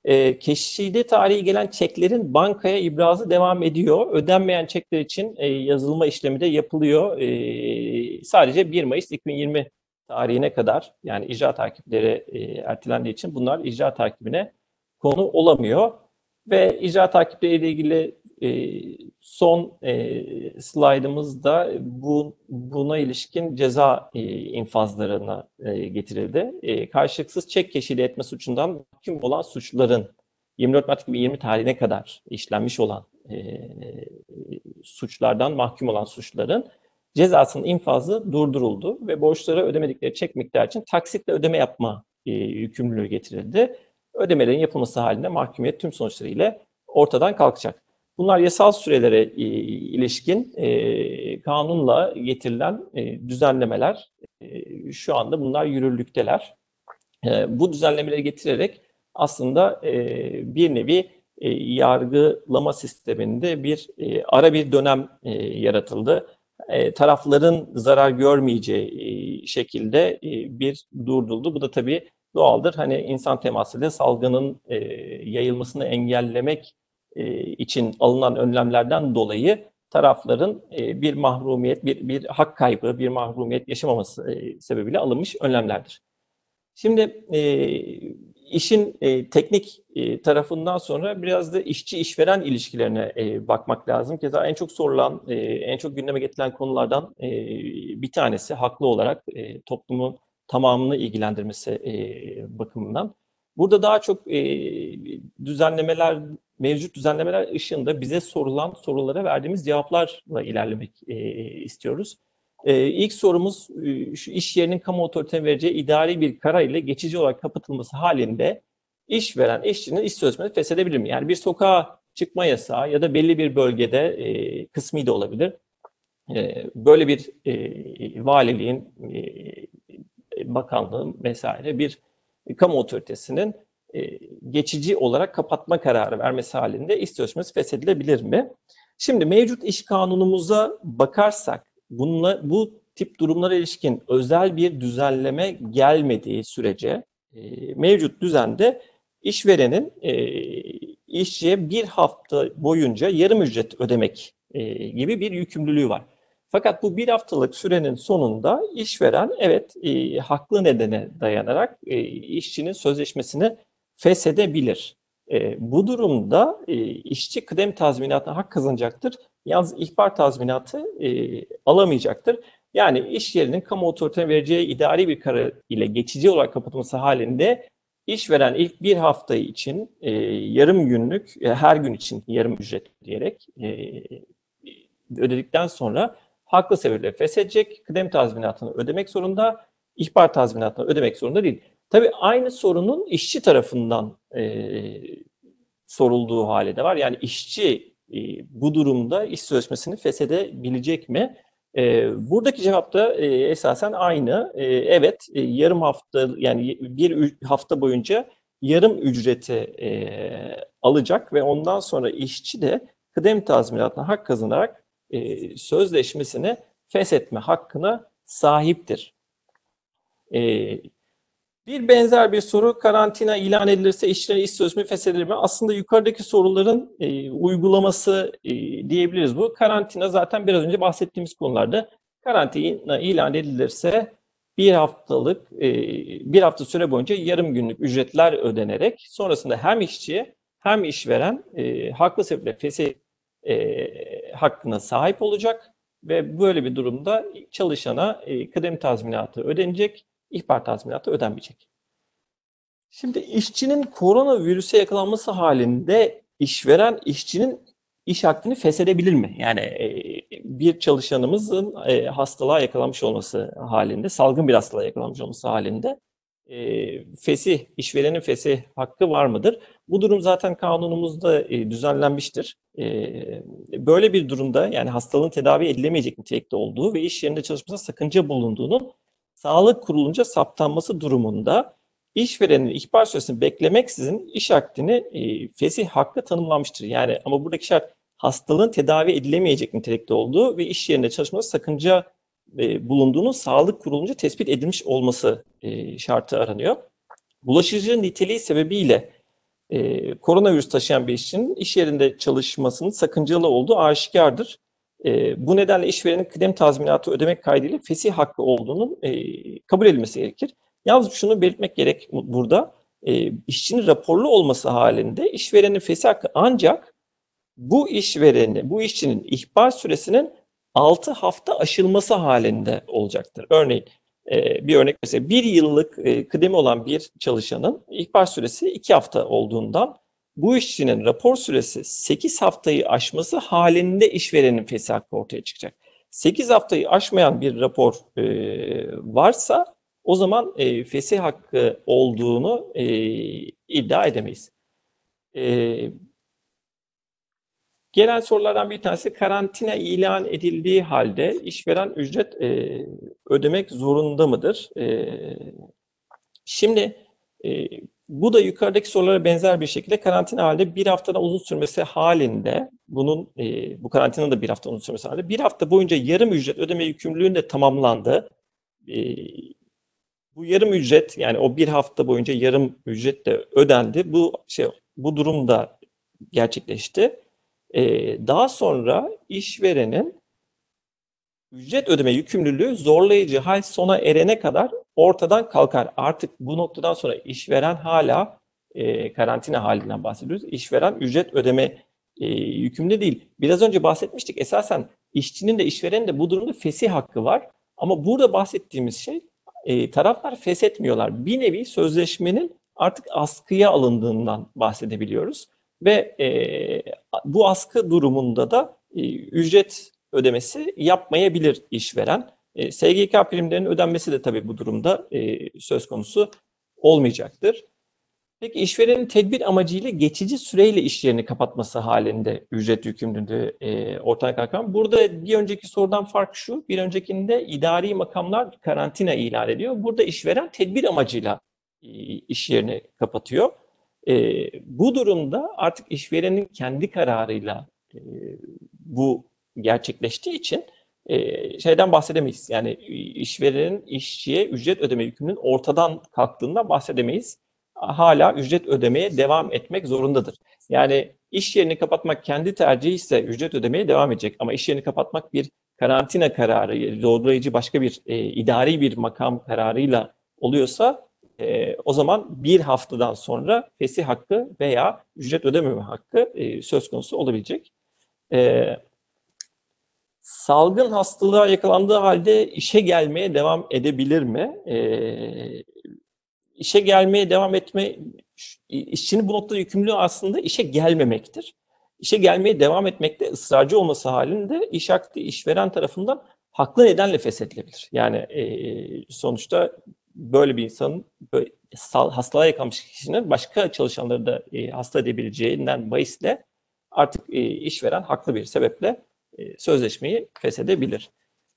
E, keşide tarihi gelen çeklerin bankaya ibrazı devam ediyor. Ödenmeyen çekler için e, yazılma işlemi de yapılıyor. Sadece 1 Mayıs 2020 tarihine kadar yani icra takipleri e, ertelendiği için bunlar icra takibine konu olamıyor. Ve icra takipleri ile ilgili e, son e, slaydımızda bu, buna ilişkin ceza e, infazlarına e, getirildi. E, karşılıksız çek keşili etme suçundan mahkum olan suçların 24 Mart 2020 tarihine kadar işlenmiş olan e, suçlardan mahkum olan suçların cezasının infazı durduruldu ve borçları ödemedikleri çek miktarı için taksitle ödeme yapma e, yükümlülüğü getirildi. Ödemelerin yapılması halinde mahkumiyet tüm sonuçlarıyla ortadan kalkacak. Bunlar yasal sürelere e, ilişkin e, kanunla getirilen e, düzenlemeler. E, şu anda bunlar yürürlükteler. E, bu düzenlemeleri getirerek aslında e, bir nevi e, yargılama sisteminde bir e, ara bir dönem e, yaratıldı tarafların zarar görmeyeceği e, şekilde e, bir durduruldu. Bu da tabii doğaldır. Hani insan temasıyla salgının e, yayılmasını engellemek e, için alınan önlemlerden dolayı tarafların e, bir mahrumiyet, bir, bir hak kaybı, bir mahrumiyet yaşamaması e, sebebiyle alınmış önlemlerdir. Şimdi e, işin e, teknik e, tarafından sonra biraz da işçi işveren ilişkilerine e, bakmak lazım. Keza en çok sorulan, e, en çok gündeme getirilen konulardan e, bir tanesi haklı olarak e, toplumun tamamını ilgilendirmesi e, bakımından. Burada daha çok e, düzenlemeler, mevcut düzenlemeler ışığında bize sorulan sorulara verdiğimiz cevaplarla ilerlemek e, istiyoruz. Ee, ilk sorumuz e, şu iş yerinin kamu otoritesine vereceği idari bir karar ile geçici olarak kapatılması halinde işveren işçinin iş sözleşmesi feshedebilir mi? Yani bir sokağa çıkma yasağı ya da belli bir bölgede e, kısmi de olabilir. E, böyle bir e, valiliğin, e, bakanlığın vesaire bir kamu otoritesinin e, geçici olarak kapatma kararı vermesi halinde iş sözleşmesi feshedilebilir mi? Şimdi mevcut iş kanunumuza bakarsak bununla, bu tip durumlara ilişkin özel bir düzenleme gelmediği sürece e, mevcut düzende işverenin e, işçiye bir hafta boyunca yarım ücret ödemek e, gibi bir yükümlülüğü var. Fakat bu bir haftalık sürenin sonunda işveren evet e, haklı nedene dayanarak e, işçinin sözleşmesini feshedebilir. E, bu durumda e, işçi kıdem tazminatına hak kazanacaktır. Yalnız ihbar tazminatı e, alamayacaktır. Yani iş yerinin kamu otoritesine vereceği idari bir karar ile geçici olarak kapatılması halinde işveren ilk bir haftayı için e, yarım günlük, e, her gün için yarım ücret diyerek e, ödedikten sonra haklı sebeple feshedecek, kıdem tazminatını ödemek zorunda, ihbar tazminatını ödemek zorunda değil. Tabii aynı sorunun işçi tarafından e, sorulduğu hali de var. Yani işçi e, bu durumda iş sözleşmesini feshedebilecek mi? E, buradaki cevap da e, esasen aynı. E, evet, e, yarım hafta yani bir hafta boyunca yarım ücreti e, alacak ve ondan sonra işçi de kıdem tazminatına hak kazanarak e, sözleşmesini feshetme hakkına sahiptir. E, bir benzer bir soru karantina ilan edilirse işçilerin iş sözleşmesi feshedilir mi? Aslında yukarıdaki soruların e, uygulaması e, diyebiliriz bu. Karantina zaten biraz önce bahsettiğimiz konularda karantina ilan edilirse bir haftalık e, bir hafta süre boyunca yarım günlük ücretler ödenerek sonrasında hem işçi hem işveren e, haklı sebeple fesih e, hakkına sahip olacak ve böyle bir durumda çalışana e, kıdem tazminatı ödenecek, ihbar tazminatı ödenmeyecek. Şimdi işçinin koronavirüse yakalanması halinde işveren işçinin iş hakkını feshedebilir mi? Yani e, bir çalışanımızın e, hastalığa yakalanmış olması halinde, salgın bir hastalığa yakalanmış olması halinde e, fesih, işverenin fesih hakkı var mıdır? Bu durum zaten kanunumuzda düzenlenmiştir. Böyle bir durumda yani hastalığın tedavi edilemeyecek nitelikte olduğu ve iş yerinde çalışmasına sakınca bulunduğunun sağlık kurulunca saptanması durumunda işverenin ihbar süresini beklemeksizin iş akdini e, fesih hakkı tanımlanmıştır. Yani ama buradaki şart hastalığın tedavi edilemeyecek nitelikte olduğu ve iş yerinde çalışmada sakınca e, bulunduğunun sağlık kurulunca tespit edilmiş olması e, şartı aranıyor. Bulaşıcı niteliği sebebiyle e, koronavirüs taşıyan bir işçinin iş yerinde çalışmasının sakıncalı olduğu aşikardır. E, bu nedenle işverenin kıdem tazminatı ödemek kaydıyla fesih hakkı olduğunun e, kabul edilmesi gerekir. Yalnız şunu belirtmek gerek burada. E, işçinin raporlu olması halinde işverenin fesih hakkı ancak bu işvereni, bu işçinin ihbar süresinin 6 hafta aşılması halinde olacaktır. Örneğin e, bir örnek mesela bir yıllık e, kıdemi olan bir çalışanın ihbar süresi 2 hafta olduğundan bu işçinin rapor süresi 8 haftayı aşması halinde işverenin fesih hakkı ortaya çıkacak. 8 haftayı aşmayan bir rapor e, varsa o zaman e, fesih hakkı olduğunu e, iddia edemeyiz. E, gelen sorulardan bir tanesi karantina ilan edildiği halde işveren ücret e, ödemek zorunda mıdır? E, şimdi e, bu da yukarıdaki sorulara benzer bir şekilde karantina halde bir haftadan uzun sürmesi halinde bunun e, bu karantinanın da bir hafta uzun sürmesi halinde bir hafta boyunca yarım ücret ödeme yükümlülüğünün de tamamlandı. E, bu yarım ücret yani o bir hafta boyunca yarım ücret de ödendi. Bu şey bu durumda gerçekleşti. Ee, daha sonra işverenin ücret ödeme yükümlülüğü zorlayıcı hal sona erene kadar ortadan kalkar. Artık bu noktadan sonra işveren hala e, karantina halinden bahsediyoruz. İşveren ücret ödeme e, yükümlü değil. Biraz önce bahsetmiştik. Esasen işçinin de işverenin de bu durumda fesih hakkı var. Ama burada bahsettiğimiz şey e, taraflar feshetmiyorlar. Bir nevi sözleşmenin artık askıya alındığından bahsedebiliyoruz. Ve e, bu askı durumunda da e, ücret ödemesi yapmayabilir işveren. E, SGK primlerinin ödenmesi de tabii bu durumda e, söz konusu olmayacaktır. Peki işverenin tedbir amacıyla geçici süreyle iş yerini kapatması halinde ücret yükümlülüğü e, ortaya kalkan. Burada bir önceki sorudan fark şu, bir öncekinde idari makamlar karantina ilan ediyor. Burada işveren tedbir amacıyla e, iş yerini kapatıyor. E, bu durumda artık işverenin kendi kararıyla e, bu gerçekleştiği için e, şeyden bahsedemeyiz. Yani işverenin işçiye ücret ödeme yükümlülüğünün ortadan kalktığından bahsedemeyiz hala ücret ödemeye devam etmek zorundadır. Yani iş yerini kapatmak kendi tercihi ise ücret ödemeye devam edecek. Ama iş yerini kapatmak bir karantina kararı, zorlayıcı başka bir e, idari bir makam kararıyla oluyorsa e, o zaman bir haftadan sonra fesih hakkı veya ücret ödememe hakkı e, söz konusu olabilecek. E, salgın hastalığa yakalandığı halde işe gelmeye devam edebilir mi? E, işe gelmeye devam etme, işçinin bu noktada yükümlülüğü aslında işe gelmemektir. işe gelmeye devam etmekte ısrarcı olması halinde iş akdi işveren tarafından haklı nedenle feshedilebilir. Yani e, sonuçta böyle bir insanın böyle hastalığa yakalanmış kişinin başka çalışanları da e, hasta edebileceğinden bahisle artık e, işveren haklı bir sebeple sözleşmeyi feshedebilir.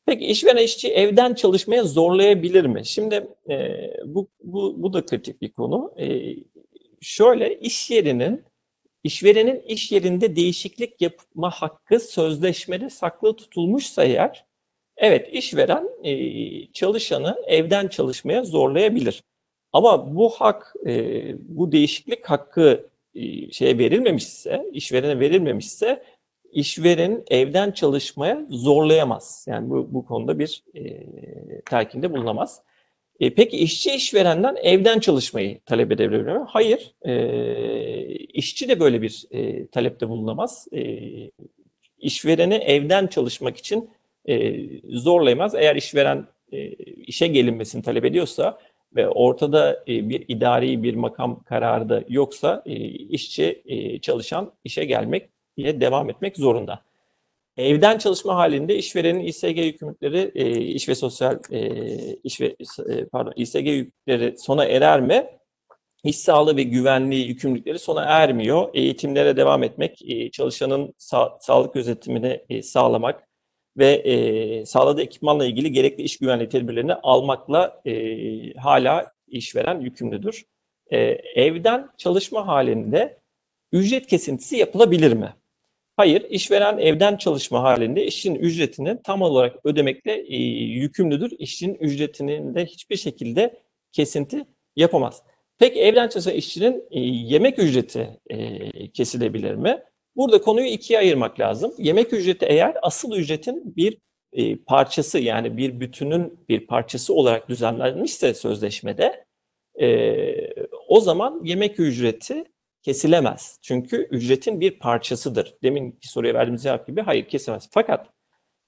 Peki işveren işçi evden çalışmaya zorlayabilir mi? Şimdi e, bu, bu, bu da kritik bir konu. E, şöyle iş yerinin işverenin iş yerinde değişiklik yapma hakkı sözleşmede saklı tutulmuşsa eğer evet işveren e, çalışanı evden çalışmaya zorlayabilir. Ama bu hak e, bu değişiklik hakkı e, şeye verilmemişse, işverene verilmemişse işveren evden çalışmaya zorlayamaz. Yani bu, bu konuda bir e, telkinde bulunamaz. E, peki işçi işverenden evden çalışmayı talep edebilir mi? Hayır. E, işçi de böyle bir e, talepte bulunamaz. E, işvereni evden çalışmak için e, zorlayamaz. Eğer işveren e, işe gelinmesini talep ediyorsa ve ortada e, bir idari bir makam kararı da yoksa e, işçi e, çalışan işe gelmek diye devam etmek zorunda. Evden çalışma halinde işverenin İSG yükümlülükleri, e, iş ve sosyal e, iş ve e, pardon İSG yükleri sona erer mi? İş sağlığı ve güvenliği yükümlülükleri sona ermiyor. Eğitimlere devam etmek, e, çalışanın sa sağlık gözetimini e, sağlamak ve e, sağladığı ekipmanla ilgili gerekli iş güvenliği tedbirlerini almakla e, hala işveren yükümlüdür. E, evden çalışma halinde ücret kesintisi yapılabilir mi? Hayır, işveren evden çalışma halinde işçinin ücretini tam olarak ödemekle e, yükümlüdür. İşçinin ücretinin de hiçbir şekilde kesinti yapamaz. Peki evden çalışan işçinin e, yemek ücreti e, kesilebilir mi? Burada konuyu ikiye ayırmak lazım. Yemek ücreti eğer asıl ücretin bir e, parçası yani bir bütünün bir parçası olarak düzenlenmişse sözleşmede e, o zaman yemek ücreti kesilemez. Çünkü ücretin bir parçasıdır. Deminki soruya verdiğimiz cevap gibi hayır kesemez. Fakat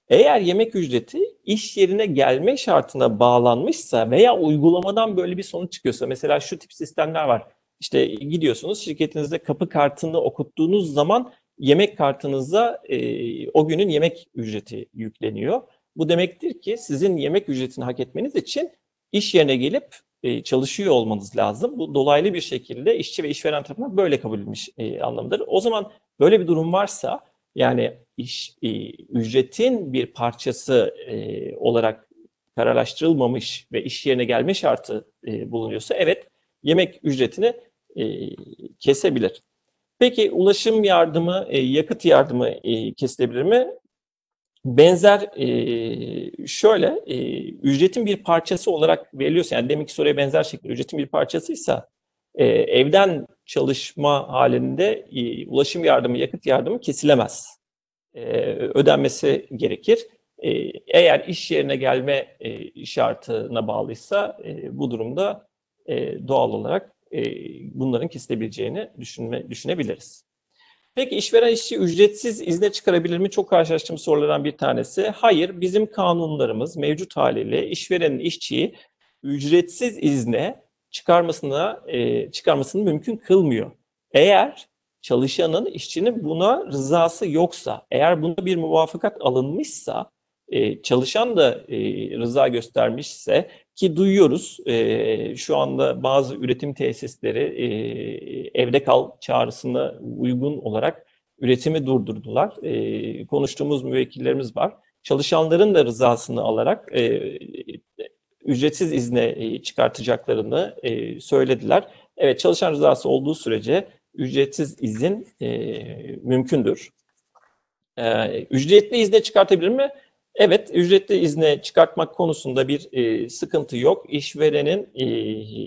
eğer yemek ücreti iş yerine gelme şartına bağlanmışsa veya uygulamadan böyle bir sonuç çıkıyorsa mesela şu tip sistemler var. İşte gidiyorsunuz şirketinizde kapı kartını okuttuğunuz zaman yemek kartınıza e, o günün yemek ücreti yükleniyor. Bu demektir ki sizin yemek ücretini hak etmeniz için iş yerine gelip e, çalışıyor olmanız lazım. Bu dolaylı bir şekilde işçi ve işveren tarafından böyle kabul edilmiş e, anlamıdır. O zaman böyle bir durum varsa yani iş e, ücretin bir parçası e, olarak kararlaştırılmamış ve iş yerine gelme şartı e, bulunuyorsa evet yemek ücretini e, kesebilir. Peki ulaşım yardımı, e, yakıt yardımı e, kesilebilir mi? Benzer e, şöyle e, ücretin bir parçası olarak veriliyorsa yani deminki soruya benzer şekilde ücretin bir parçasıysa e, evden çalışma halinde e, ulaşım yardımı, yakıt yardımı kesilemez. E, ödenmesi gerekir. E, eğer iş yerine gelme e, şartına bağlıysa e, bu durumda e, doğal olarak e, bunların kesilebileceğini düşünme, düşünebiliriz. Peki işveren işçi ücretsiz izne çıkarabilir mi? Çok karşılaştığım sorulardan bir tanesi. Hayır, bizim kanunlarımız mevcut haliyle işverenin işçiyi ücretsiz izne çıkarmasına e, çıkarmasını mümkün kılmıyor. Eğer çalışanın işçinin buna rızası yoksa, eğer bunda bir muvafakat alınmışsa, e, çalışan da e, rıza göstermişse ki duyuyoruz e, şu anda bazı üretim tesisleri e, evde kal çağrısına uygun olarak üretimi durdurdular. E, konuştuğumuz müvekkillerimiz var. Çalışanların da rızasını alarak e, ücretsiz izne e, çıkartacaklarını e, söylediler. Evet çalışan rızası olduğu sürece ücretsiz izin e, mümkündür. E, ücretli izne çıkartabilir mi? Evet, ücretli izne çıkartmak konusunda bir e, sıkıntı yok. İşverenin e,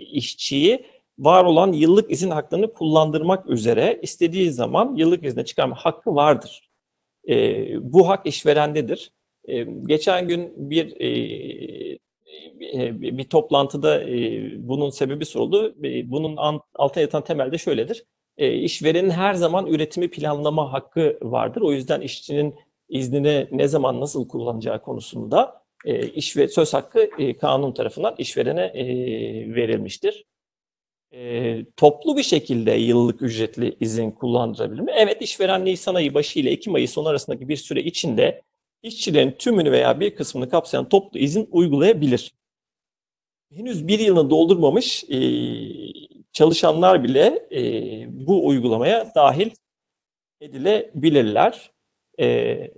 işçiyi var olan yıllık izin haklarını kullandırmak üzere istediği zaman yıllık izne çıkarma hakkı vardır. E, bu hak işverendedir. E, geçen gün bir e, e bir toplantıda e, bunun sebebi soruldu. E, bunun altına yatan temelde şöyledir. İşverenin her zaman üretimi planlama hakkı vardır. O yüzden işçinin iznini ne zaman nasıl kullanacağı konusunda e, iş ve söz hakkı e, kanun tarafından işverene e, verilmiştir. e, toplu bir şekilde yıllık ücretli izin kullandırabilir mi? Evet, işveren Nisan ayı başı ile Ekim ayı sonu arasındaki bir süre içinde işçilerin tümünü veya bir kısmını kapsayan toplu izin uygulayabilir. Henüz bir yılını doldurmamış e, çalışanlar bile e, bu uygulamaya dahil edilebilirler. E,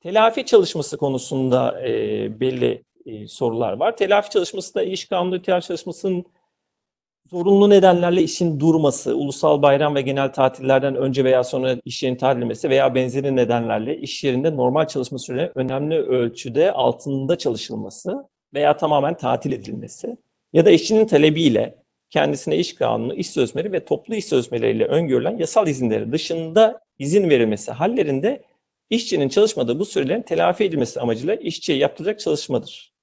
telafi çalışması konusunda e, belli e, sorular var. Telafi çalışması da iş kanunu ihtiyaç çalışmasının zorunlu nedenlerle işin durması, ulusal bayram ve genel tatillerden önce veya sonra iş yerinin tatil edilmesi veya benzeri nedenlerle iş yerinde normal çalışma süreleri önemli ölçüde altında çalışılması veya tamamen tatil edilmesi ya da işçinin talebiyle kendisine iş kanunu, iş sözleri ve toplu iş sözmeleriyle öngörülen yasal izinleri dışında izin verilmesi hallerinde işçinin çalışmadığı bu sürelerin telafi edilmesi amacıyla işçiye yaptıracak çalışmadır.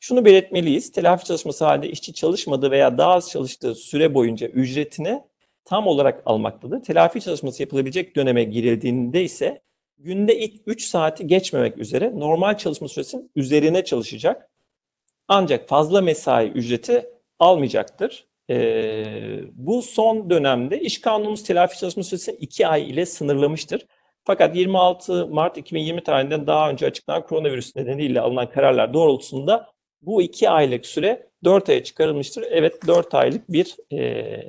Şunu belirtmeliyiz. Telafi çalışması halinde işçi çalışmadığı veya daha az çalıştığı süre boyunca ücretini tam olarak almaktadır. Telafi çalışması yapılabilecek döneme girildiğinde ise günde ilk 3 saati geçmemek üzere normal çalışma süresinin üzerine çalışacak. Ancak fazla mesai ücreti almayacaktır. Ee, bu son dönemde iş kanunumuz telafi çalışma süresini 2 ay ile sınırlamıştır. Fakat 26 Mart 2020 tarihinden daha önce açıklanan koronavirüs nedeniyle alınan kararlar doğrultusunda bu iki aylık süre 4 aya çıkarılmıştır. Evet 4 aylık bir e,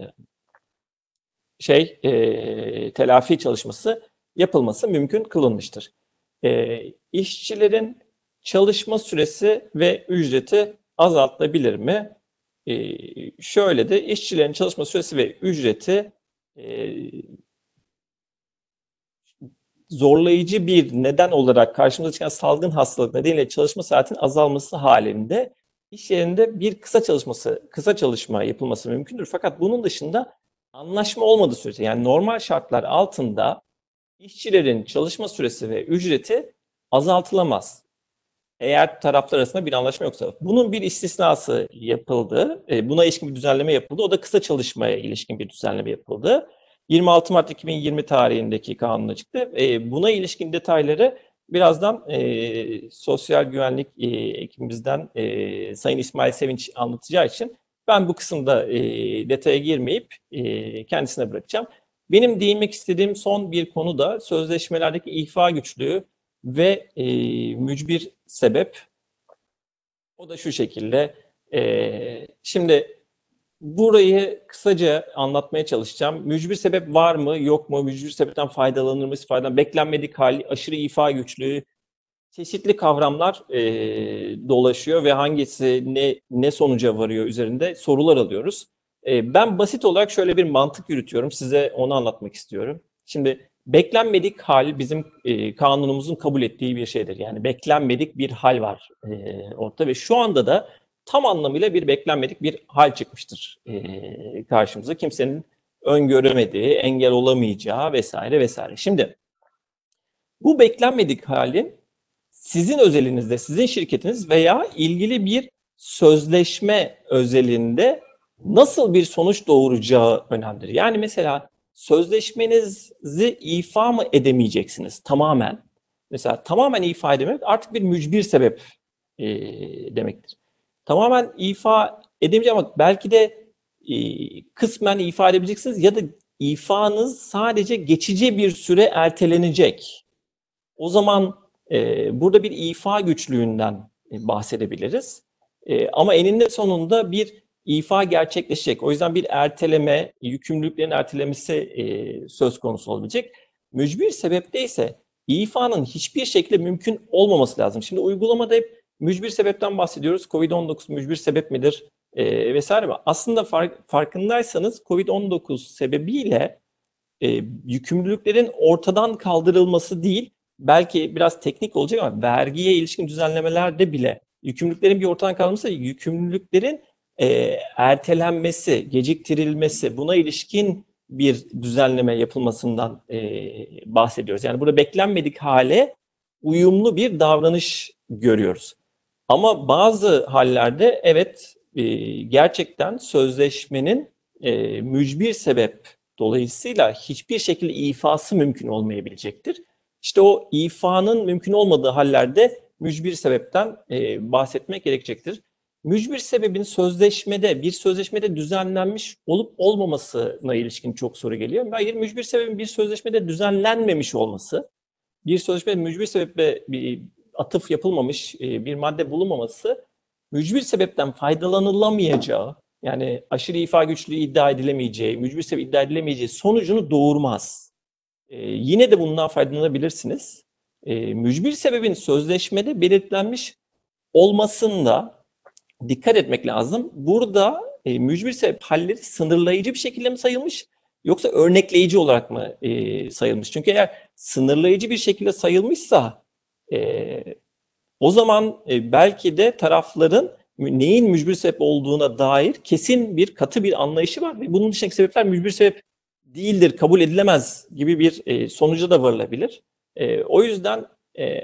şey e, telafi çalışması yapılması mümkün kılınmıştır. E, işçilerin çalışma süresi ve ücreti azaltılabilir mi? E, şöyle de işçilerin çalışma süresi ve ücreti e, zorlayıcı bir neden olarak karşımıza çıkan salgın hastalık nedeniyle çalışma saatin azalması halinde iş yerinde bir kısa çalışması, kısa çalışma yapılması mümkündür. Fakat bunun dışında anlaşma olmadığı sürece yani normal şartlar altında işçilerin çalışma süresi ve ücreti azaltılamaz. Eğer taraflar arasında bir anlaşma yoksa. Bunun bir istisnası yapıldı. E, buna ilişkin bir düzenleme yapıldı. O da kısa çalışmaya ilişkin bir düzenleme yapıldı. 26 Mart 2020 tarihindeki kanuna çıktı. E, buna ilişkin detayları birazdan e, sosyal güvenlik e, ekibimizden e, Sayın İsmail Sevinç anlatacağı için ben bu kısımda e, detaya girmeyip e, kendisine bırakacağım. Benim değinmek istediğim son bir konu da sözleşmelerdeki ihfa güçlüğü ve e, mücbir sebep. O da şu şekilde. E, şimdi Burayı kısaca anlatmaya çalışacağım. Mücbir sebep var mı, yok mu? Mücbir sebepten faydalanır mı, faydalan beklenmedik hali, aşırı ifa güçlüğü, çeşitli kavramlar e, dolaşıyor ve hangisi ne ne sonuca varıyor üzerinde sorular alıyoruz. E, ben basit olarak şöyle bir mantık yürütüyorum. Size onu anlatmak istiyorum. Şimdi beklenmedik hal bizim e, kanunumuzun kabul ettiği bir şeydir. Yani beklenmedik bir hal var e, ortada ve şu anda da tam anlamıyla bir beklenmedik bir hal çıkmıştır e, karşımıza. Kimsenin öngöremediği, engel olamayacağı vesaire vesaire. Şimdi bu beklenmedik halin sizin özelinizde, sizin şirketiniz veya ilgili bir sözleşme özelinde nasıl bir sonuç doğuracağı önemlidir. Yani mesela sözleşmenizi ifa mı edemeyeceksiniz tamamen? Mesela tamamen ifa edemek artık bir mücbir sebep e, demektir tamamen ifa edemeyeceğim ama belki de e, kısmen ifa edebileceksiniz ya da ifanız sadece geçici bir süre ertelenecek. O zaman e, burada bir ifa güçlüğünden bahsedebiliriz. E, ama eninde sonunda bir ifa gerçekleşecek. O yüzden bir erteleme, yükümlülüklerin ertelemesi e, söz konusu olabilecek. Mücbir sebepte ise ifanın hiçbir şekilde mümkün olmaması lazım. Şimdi uygulamada hep mücbir sebepten bahsediyoruz. Covid-19 mücbir sebep midir e, vesaire. Aslında fark, farkındaysanız Covid-19 sebebiyle e, yükümlülüklerin ortadan kaldırılması değil, belki biraz teknik olacak ama vergiye ilişkin düzenlemelerde bile yükümlülüklerin bir ortadan kaldırılması, yükümlülüklerin e, ertelenmesi, geciktirilmesi, buna ilişkin bir düzenleme yapılmasından e, bahsediyoruz. Yani burada beklenmedik hale uyumlu bir davranış görüyoruz. Ama bazı hallerde evet e, gerçekten sözleşmenin e, mücbir sebep dolayısıyla hiçbir şekilde ifası mümkün olmayabilecektir. İşte o ifanın mümkün olmadığı hallerde mücbir sebepten e, bahsetmek gerekecektir. Mücbir sebebin sözleşmede, bir sözleşmede düzenlenmiş olup olmamasına ilişkin çok soru geliyor. Hayır, mücbir sebebin bir sözleşmede düzenlenmemiş olması, bir sözleşmede mücbir sebeple bir atıf yapılmamış e, bir madde bulunmaması, mücbir sebepten faydalanılamayacağı, yani aşırı ifa güçlüğü iddia edilemeyeceği, mücbir sebep iddia edilemeyeceği sonucunu doğurmaz. E, yine de bundan faydalanabilirsiniz. E, mücbir sebebin sözleşmede belirtilenmiş olmasında dikkat etmek lazım. Burada e, mücbir sebep halleri sınırlayıcı bir şekilde mi sayılmış yoksa örnekleyici olarak mı e, sayılmış? Çünkü eğer sınırlayıcı bir şekilde sayılmışsa e, o zaman e, belki de tarafların neyin mücbir sebep olduğuna dair kesin bir katı bir anlayışı var ve bunun dışındaki sebepler mücbir sebep değildir, kabul edilemez gibi bir e, sonuca da varılabilir. E, o yüzden e,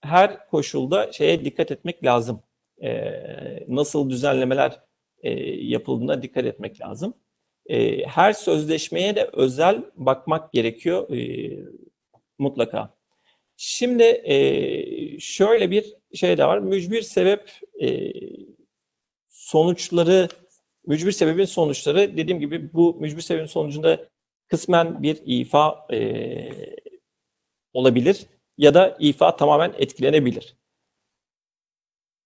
her koşulda şeye dikkat etmek lazım. E, nasıl düzenlemeler e, yapıldığına dikkat etmek lazım. E, her sözleşmeye de özel bakmak gerekiyor e, mutlaka. Şimdi e, şöyle bir şey de var. Mücbir sebep e, sonuçları, mücbir sebebin sonuçları dediğim gibi bu mücbir sebebin sonucunda kısmen bir ifa e, olabilir ya da ifa tamamen etkilenebilir.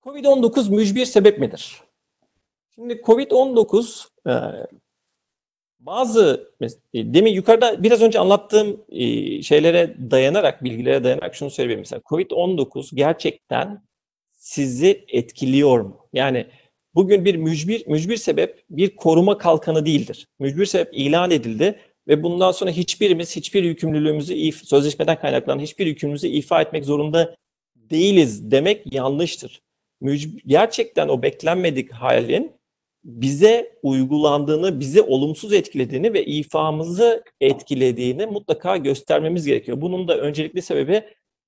Covid-19 mücbir sebep midir? Şimdi Covid-19 e, bazı e, demin yukarıda biraz önce anlattığım e, şeylere dayanarak, bilgilere dayanarak şunu söyleyeyim mesela Covid-19 gerçekten sizi etkiliyor mu? Yani bugün bir mücbir mücbir sebep bir koruma kalkanı değildir. Mücbir sebep ilan edildi ve bundan sonra hiçbirimiz hiçbir yükümlülüğümüzü sözleşmeden kaynaklanan hiçbir yükümlülüğümüzü ifa etmek zorunda değiliz demek yanlıştır. Gerçekten o beklenmedik halin bize uygulandığını, bizi olumsuz etkilediğini ve ifamızı etkilediğini mutlaka göstermemiz gerekiyor. Bunun da öncelikli sebebi,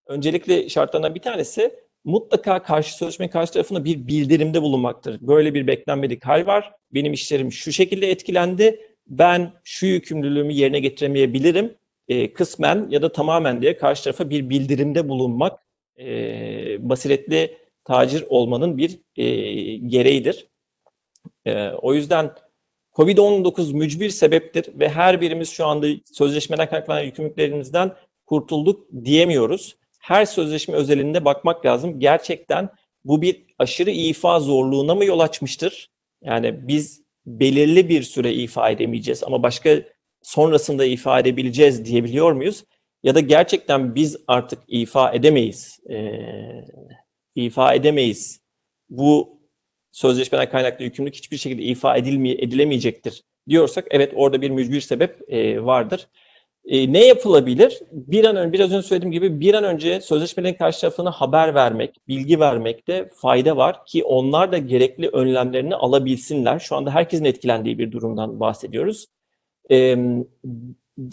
öncelikli şartlarından bir tanesi mutlaka karşı sözleşme karşı tarafına bir bildirimde bulunmaktır. Böyle bir beklenmedik hal var. Benim işlerim şu şekilde etkilendi. Ben şu yükümlülüğümü yerine getiremeyebilirim. E, kısmen ya da tamamen diye karşı tarafa bir bildirimde bulunmak e, basiretli tacir olmanın bir e, gereğidir. E, o yüzden Covid-19 mücbir sebeptir ve her birimiz şu anda sözleşmeden kaynaklanan yükümlülüklerimizden kurtulduk diyemiyoruz. Her sözleşme özelinde bakmak lazım. Gerçekten bu bir aşırı ifa zorluğuna mı yol açmıştır? Yani biz belirli bir süre ifa edemeyeceğiz ama başka sonrasında ifa edebileceğiz diyebiliyor muyuz? Ya da gerçekten biz artık ifa edemeyiz. E, ifa edemeyiz. Bu sözleşmeden kaynaklı yükümlülük hiçbir şekilde ifa edilmeye, edilemeyecektir diyorsak evet orada bir mücbir sebep e, vardır. E, ne yapılabilir? Bir an önce biraz önce söylediğim gibi bir an önce sözleşmelerin karşı tarafına haber vermek, bilgi vermekte fayda var ki onlar da gerekli önlemlerini alabilsinler. Şu anda herkesin etkilendiği bir durumdan bahsediyoruz. E,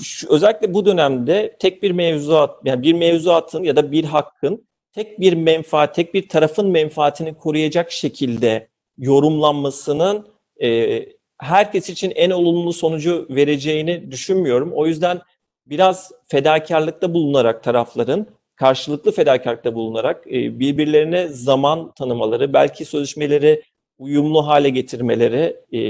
şu, özellikle bu dönemde tek bir mevzuat, yani bir mevzuatın ya da bir hakkın tek bir menfaat, tek bir tarafın menfaatini koruyacak şekilde yorumlanmasının e, herkes için en olumlu sonucu vereceğini düşünmüyorum. O yüzden biraz fedakarlıkta bulunarak tarafların karşılıklı fedakarlıkta bulunarak e, birbirlerine zaman tanımaları, belki sözleşmeleri uyumlu hale getirmeleri e,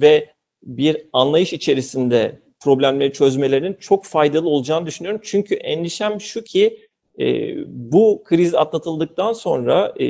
ve bir anlayış içerisinde problemleri çözmelerinin çok faydalı olacağını düşünüyorum. Çünkü endişem şu ki e, bu kriz atlatıldıktan sonra e,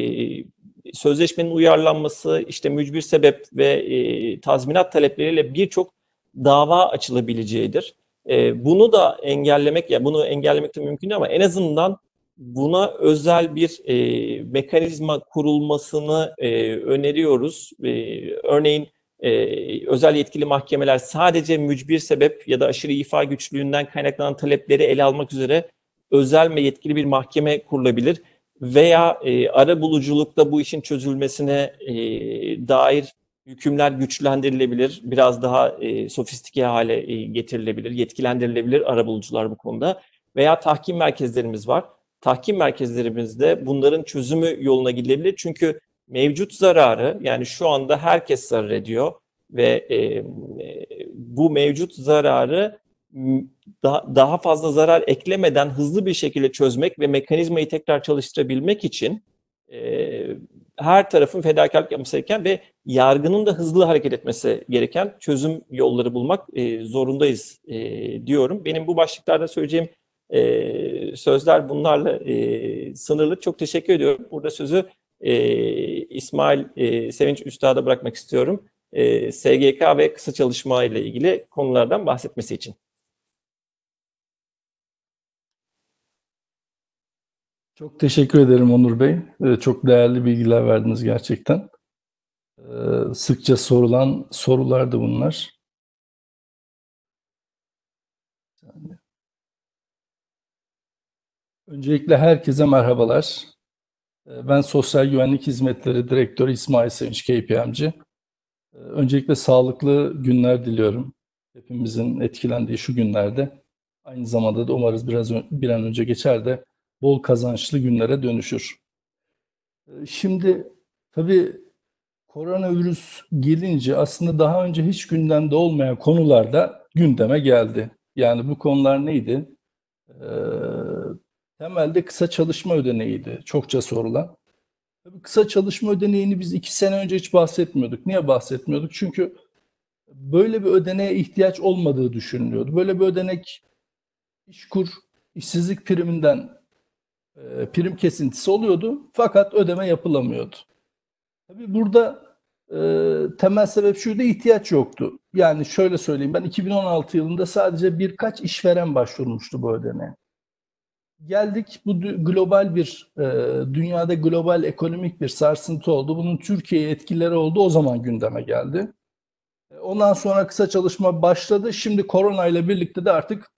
sözleşmenin uyarlanması, işte mücbir sebep ve e, tazminat talepleriyle birçok dava açılabileceğidir. E, bunu da engellemek, ya yani bunu engellemek de mümkün değil ama en azından buna özel bir e, mekanizma kurulmasını e, öneriyoruz. E, örneğin e, özel yetkili mahkemeler sadece mücbir sebep ya da aşırı ifa güçlüğünden kaynaklanan talepleri ele almak üzere özel ve yetkili bir mahkeme kurulabilir veya e, ara buluculukta bu işin çözülmesine e, dair hükümler güçlendirilebilir, biraz daha e, sofistike hale e, getirilebilir, yetkilendirilebilir arabulucular bu konuda. Veya tahkim merkezlerimiz var. Tahkim merkezlerimizde bunların çözümü yoluna gidilebilir. Çünkü mevcut zararı yani şu anda herkes zarar ediyor ve e, e, bu mevcut zararı daha, daha fazla zarar eklemeden hızlı bir şekilde çözmek ve mekanizmayı tekrar çalıştırabilmek için e, her tarafın fedakarlık yapması gereken ve yargının da hızlı hareket etmesi gereken çözüm yolları bulmak e, zorundayız e, diyorum. Benim bu başlıklarda söyleyeceğim e, sözler bunlarla e, sınırlı. Çok teşekkür ediyorum. Burada sözü e, İsmail e, Sevinç Üstad'a bırakmak istiyorum. E, SGK ve kısa çalışma ile ilgili konulardan bahsetmesi için. Çok teşekkür ederim Onur Bey. Ee, Çok değerli bilgiler verdiniz gerçekten. Ee, Sıkça sorulan sorulardı bunlar. Bir saniye. Öncelikle herkese merhabalar. Ee, Ben Sosyal Güvenlik Hizmetleri Direktörü İsmail Sevinç. Ee, Öncelikle sağlıklı günler diliyorum. Hepimizin etkilendiği şu günlerde. Aynı zamanda da umarız biraz bir an önce geçer de bol kazançlı günlere dönüşür. Şimdi tabii koronavirüs gelince aslında daha önce hiç gündemde olmayan konular da gündeme geldi. Yani bu konular neydi? Ee, temelde kısa çalışma ödeneğiydi. Çokça sorulan. Tabii kısa çalışma ödeneğini biz iki sene önce hiç bahsetmiyorduk. Niye bahsetmiyorduk? Çünkü böyle bir ödeneğe ihtiyaç olmadığı düşünülüyordu. Böyle bir ödenek işkur, işsizlik priminden e, prim kesintisi oluyordu fakat ödeme yapılamıyordu. Tabii burada e, temel sebep şuydu ihtiyaç yoktu. Yani şöyle söyleyeyim ben 2016 yılında sadece birkaç işveren başvurmuştu bu ödeneğe. Geldik bu global bir e, dünyada global ekonomik bir sarsıntı oldu. Bunun Türkiye'ye etkileri oldu. O zaman gündeme geldi. E, Ondan sonra kısa çalışma başladı. Şimdi korona ile birlikte de artık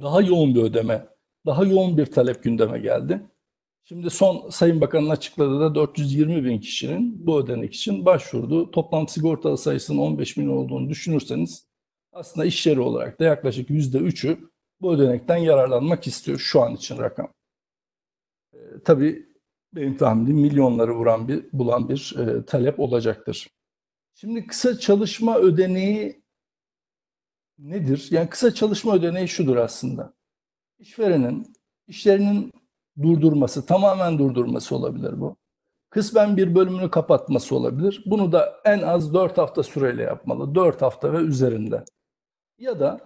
daha yoğun bir ödeme daha yoğun bir talep gündeme geldi. Şimdi son Sayın Bakan'ın açıkladığı da 420 bin kişinin bu ödenek için başvurdu. Toplam sigortalı sayısının 15 bin olduğunu düşünürseniz aslında iş yeri olarak da yaklaşık %3'ü bu ödenekten yararlanmak istiyor şu an için rakam. Ee, tabii benim tahminim milyonları vuran bir, bulan bir e, talep olacaktır. Şimdi kısa çalışma ödeneği nedir? Yani kısa çalışma ödeneği şudur aslında. İşverenin işlerinin durdurması, tamamen durdurması olabilir bu. Kısmen bir bölümünü kapatması olabilir. Bunu da en az 4 hafta süreyle yapmalı. 4 hafta ve üzerinde. Ya da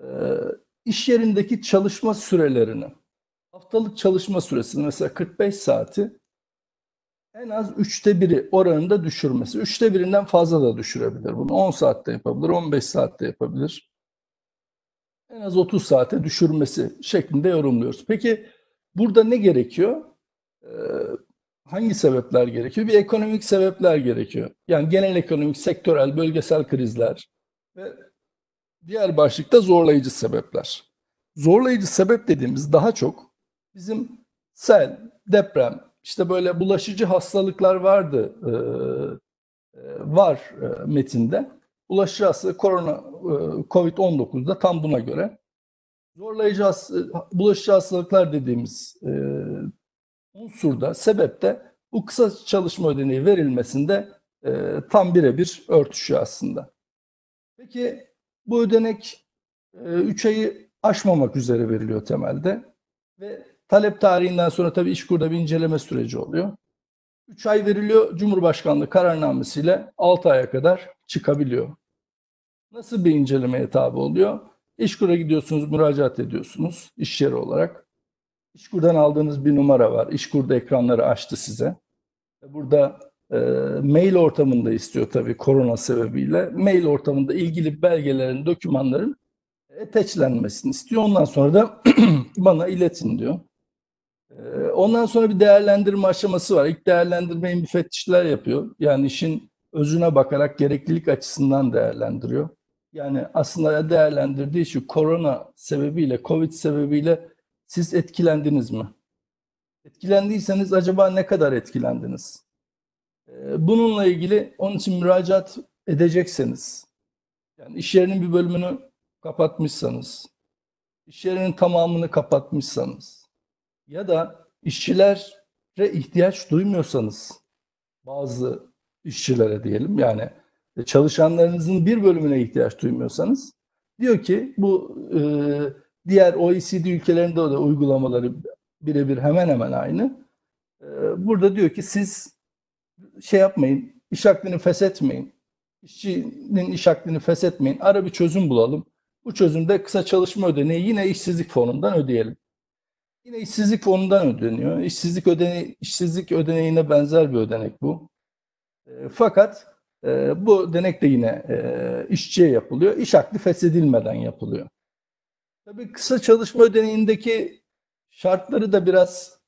e, iş yerindeki çalışma sürelerini, haftalık çalışma süresini mesela 45 saati en az üçte biri oranında düşürmesi. Üçte birinden fazla da düşürebilir bunu. 10 saatte yapabilir, 15 saatte yapabilir en az 30 saate düşürmesi şeklinde yorumluyoruz. Peki burada ne gerekiyor? Ee, hangi sebepler gerekiyor? Bir ekonomik sebepler gerekiyor. Yani genel ekonomik, sektörel, bölgesel krizler ve diğer başlıkta zorlayıcı sebepler. Zorlayıcı sebep dediğimiz daha çok bizim sel, deprem, işte böyle bulaşıcı hastalıklar vardı, e, e, var e, metinde. Bulaşıcı hastalık korona e, Covid-19'da tam buna göre. Zorlayıcı has- bulaşıcı hastalıklar dediğimiz e, unsurda, sebepte bu kısa çalışma ödeneği verilmesinde e, tam birebir örtüşüyor aslında. Peki bu ödenek 3 ayı aşmamak üzere veriliyor temelde ve talep tarihinden sonra tabii İşkur'da bir inceleme süreci oluyor. 3 ay veriliyor. Cumhurbaşkanlığı kararnamesiyle 6 aya kadar çıkabiliyor. Nasıl bir incelemeye tabi oluyor? İşkur'a gidiyorsunuz, müracaat ediyorsunuz iş yeri olarak. İşkur'dan aldığınız bir numara var. İşkur'da ekranları açtı size. Burada e, mail ortamında istiyor tabii korona sebebiyle. Mail ortamında ilgili belgelerin, dokümanların ateşlenmesini istiyor. Ondan sonra da bana iletin diyor. Ee, Ondan sonra bir değerlendirme aşaması var. İlk değerlendirmeyi müfettişler yapıyor. Yani işin özüne bakarak gereklilik açısından değerlendiriyor. Yani aslında değerlendirdiği şu korona sebebiyle, Covid sebebiyle siz etkilendiniz mi? Etkilendiyseniz acaba ne kadar etkilendiniz? Ee, Bununla ilgili onun için müracaat edecekseniz, yani iş yerinin bir bölümünü kapatmışsanız, iş yerinin tamamını kapatmışsanız, ya da işçilere ihtiyaç duymuyorsanız bazı işçilere diyelim yani çalışanlarınızın bir bölümüne ihtiyaç duymuyorsanız diyor ki bu e, diğer OECD ülkelerinde de uygulamaları birebir hemen hemen aynı. Ee, Burada diyor ki siz şey yapmayın, iş aklını feshetmeyin. İşçinin iş aklını feshetmeyin. Ara bir çözüm bulalım. Bu çözümde kısa çalışma ödeneği yine işsizlik fonundan ödeyelim. Yine işsizlik fonundan ödeniyor. İşsizlik ödeneği, işsizlik ödeneğine benzer bir ödenek bu. E, fakat e, bu ödenek de yine e, işçiye yapılıyor. İş akdi feshedilmeden yapılıyor. Tabii kısa çalışma ödeneğindeki şartları da biraz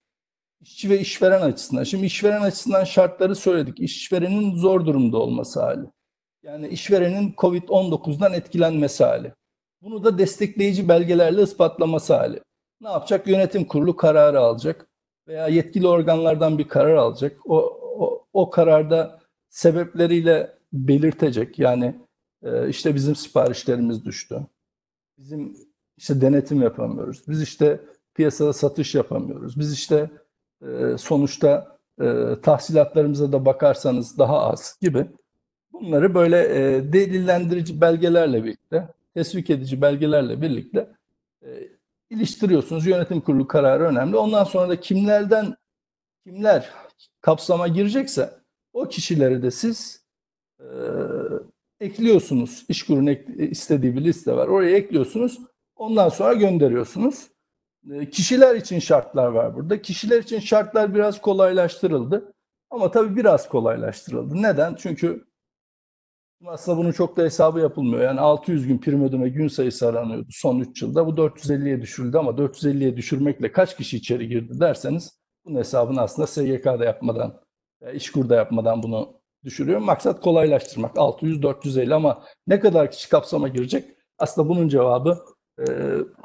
işçi ve işveren açısından. Şimdi işveren açısından şartları söyledik. İşverenin zor durumda olması hali. Yani işverenin COVID-19'dan etkilenmesi hali. Bunu da destekleyici belgelerle ispatlaması hali. Ne yapacak? Yönetim kurulu kararı alacak veya yetkili organlardan bir karar alacak. O, o, o kararda sebepleriyle belirtecek. Yani e, işte bizim siparişlerimiz düştü. Bizim işte denetim yapamıyoruz. Biz işte piyasada satış yapamıyoruz. Biz işte e, sonuçta e, tahsilatlarımıza da bakarsanız daha az gibi. Bunları böyle e, delillendirici belgelerle birlikte, tesvik edici belgelerle birlikte e, iliştiriyorsunuz. Yönetim kurulu kararı önemli. Ondan sonra da kimlerden kimler kapsama girecekse o kişileri de siz e, ekliyorsunuz. İşkurun ek- istediği bir liste var. Oraya ekliyorsunuz. Ondan sonra gönderiyorsunuz. E, kişiler için şartlar var burada. Kişiler için şartlar biraz kolaylaştırıldı. Ama tabii biraz kolaylaştırıldı. Neden? Çünkü aslında bunun çok da hesabı yapılmıyor. Yani 600 gün prim ödeme gün sayısı aranıyordu son 3 yılda. Bu 450'ye düşürüldü ama 450'ye düşürmekle kaç kişi içeri girdi derseniz bunun hesabını aslında SGK'da yapmadan, e, İşkur'da yapmadan bunu düşürüyor. Maksat kolaylaştırmak. 600-450 ama ne kadar kişi kapsama girecek? Aslında bunun cevabı e,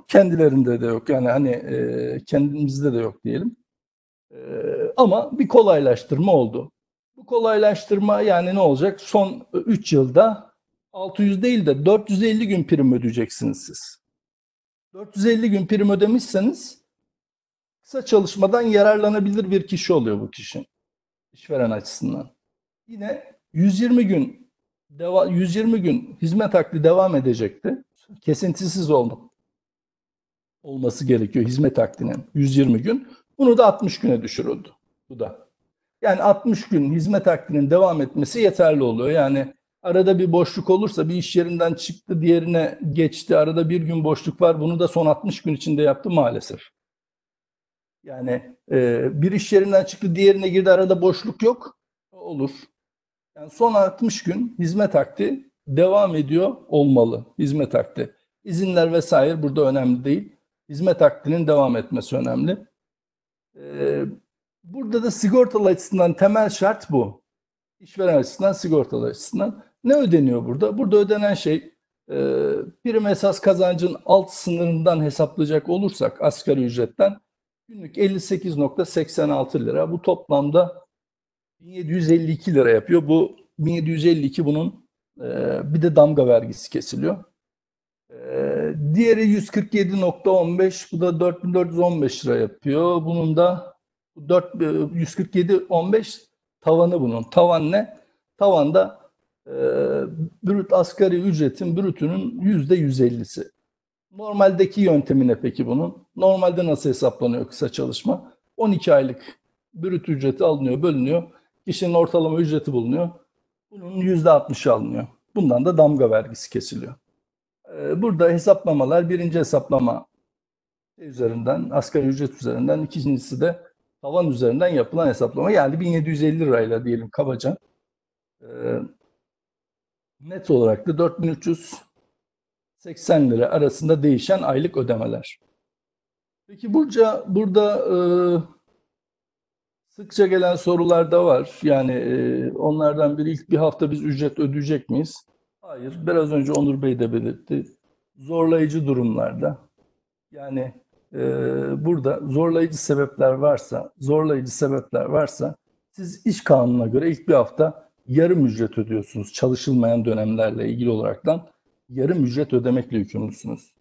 kendilerinde de yok. Yani hani e, kendimizde de yok diyelim. E, ama bir kolaylaştırma oldu. Bu kolaylaştırma yani ne olacak? Son 3 yılda 600 değil de 450 gün prim ödeyeceksiniz siz. 450 gün prim ödemişseniz kısa çalışmadan yararlanabilir bir kişi oluyor bu kişi. işveren açısından. Yine 120 gün deva 120 gün hizmet akdi devam edecekti. Kesintisiz oldu. Olması gerekiyor hizmet akdinin 120 gün. Bunu da 60 güne düşürüldü. Bu da. Yani 60 gün hizmet akdinin devam etmesi yeterli oluyor. Yani arada bir boşluk olursa bir iş yerinden çıktı diğerine geçti. Arada bir gün boşluk var. Bunu da son 60 gün içinde yaptı maalesef. Yani e, bir iş yerinden çıktı diğerine girdi arada boşluk yok. Olur. Yani son 60 gün hizmet akdi devam ediyor olmalı. Hizmet akdi. İzinler vesaire burada önemli değil. Hizmet akdinin devam etmesi önemli. Ee, burada da sigortalı açısından temel şart bu. İşveren açısından, sigortalı açısından. Ne ödeniyor burada? Burada ödenen şey e, prim esas kazancın alt sınırından hesaplayacak olursak asgari ücretten günlük 58.86 lira. Bu toplamda 1752 lira yapıyor. Bu 1752 bunun e, bir de damga vergisi kesiliyor. E, diğeri 147.15 bu da 4415 lira yapıyor. Bunun da 4 147.15 tavanı bunun. Tavan ne? Tavanda e, brüt asgari ücretin brütünün %150'si. Normaldeki yöntemi ne peki bunun? Normalde nasıl hesaplanıyor kısa çalışma? 12 aylık brüt ücreti alınıyor, bölünüyor. Kişinin ortalama ücreti bulunuyor. Bunun %60'ı alınıyor. Bundan da damga vergisi kesiliyor. Ee, Burada hesaplamalar birinci hesaplama üzerinden, asgari ücret üzerinden, ikincisi de tavan üzerinden yapılan hesaplama. Yani 1750 lirayla diyelim kabaca. Ee, Net olarak da 4380 lira arasında değişen aylık ödemeler. Peki burada, burada e, sıkça gelen sorular da var. Yani e, onlardan biri ilk bir hafta biz ücret ödeyecek miyiz? Hayır. Biraz önce Onur Bey de belirtti. Zorlayıcı durumlarda yani e, burada zorlayıcı sebepler varsa, zorlayıcı sebepler varsa siz iş kanununa göre ilk bir hafta yarım ücret ödüyorsunuz. Çalışılmayan dönemlerle ilgili olaraktan yarım ücret ödemekle yükümlüsünüz.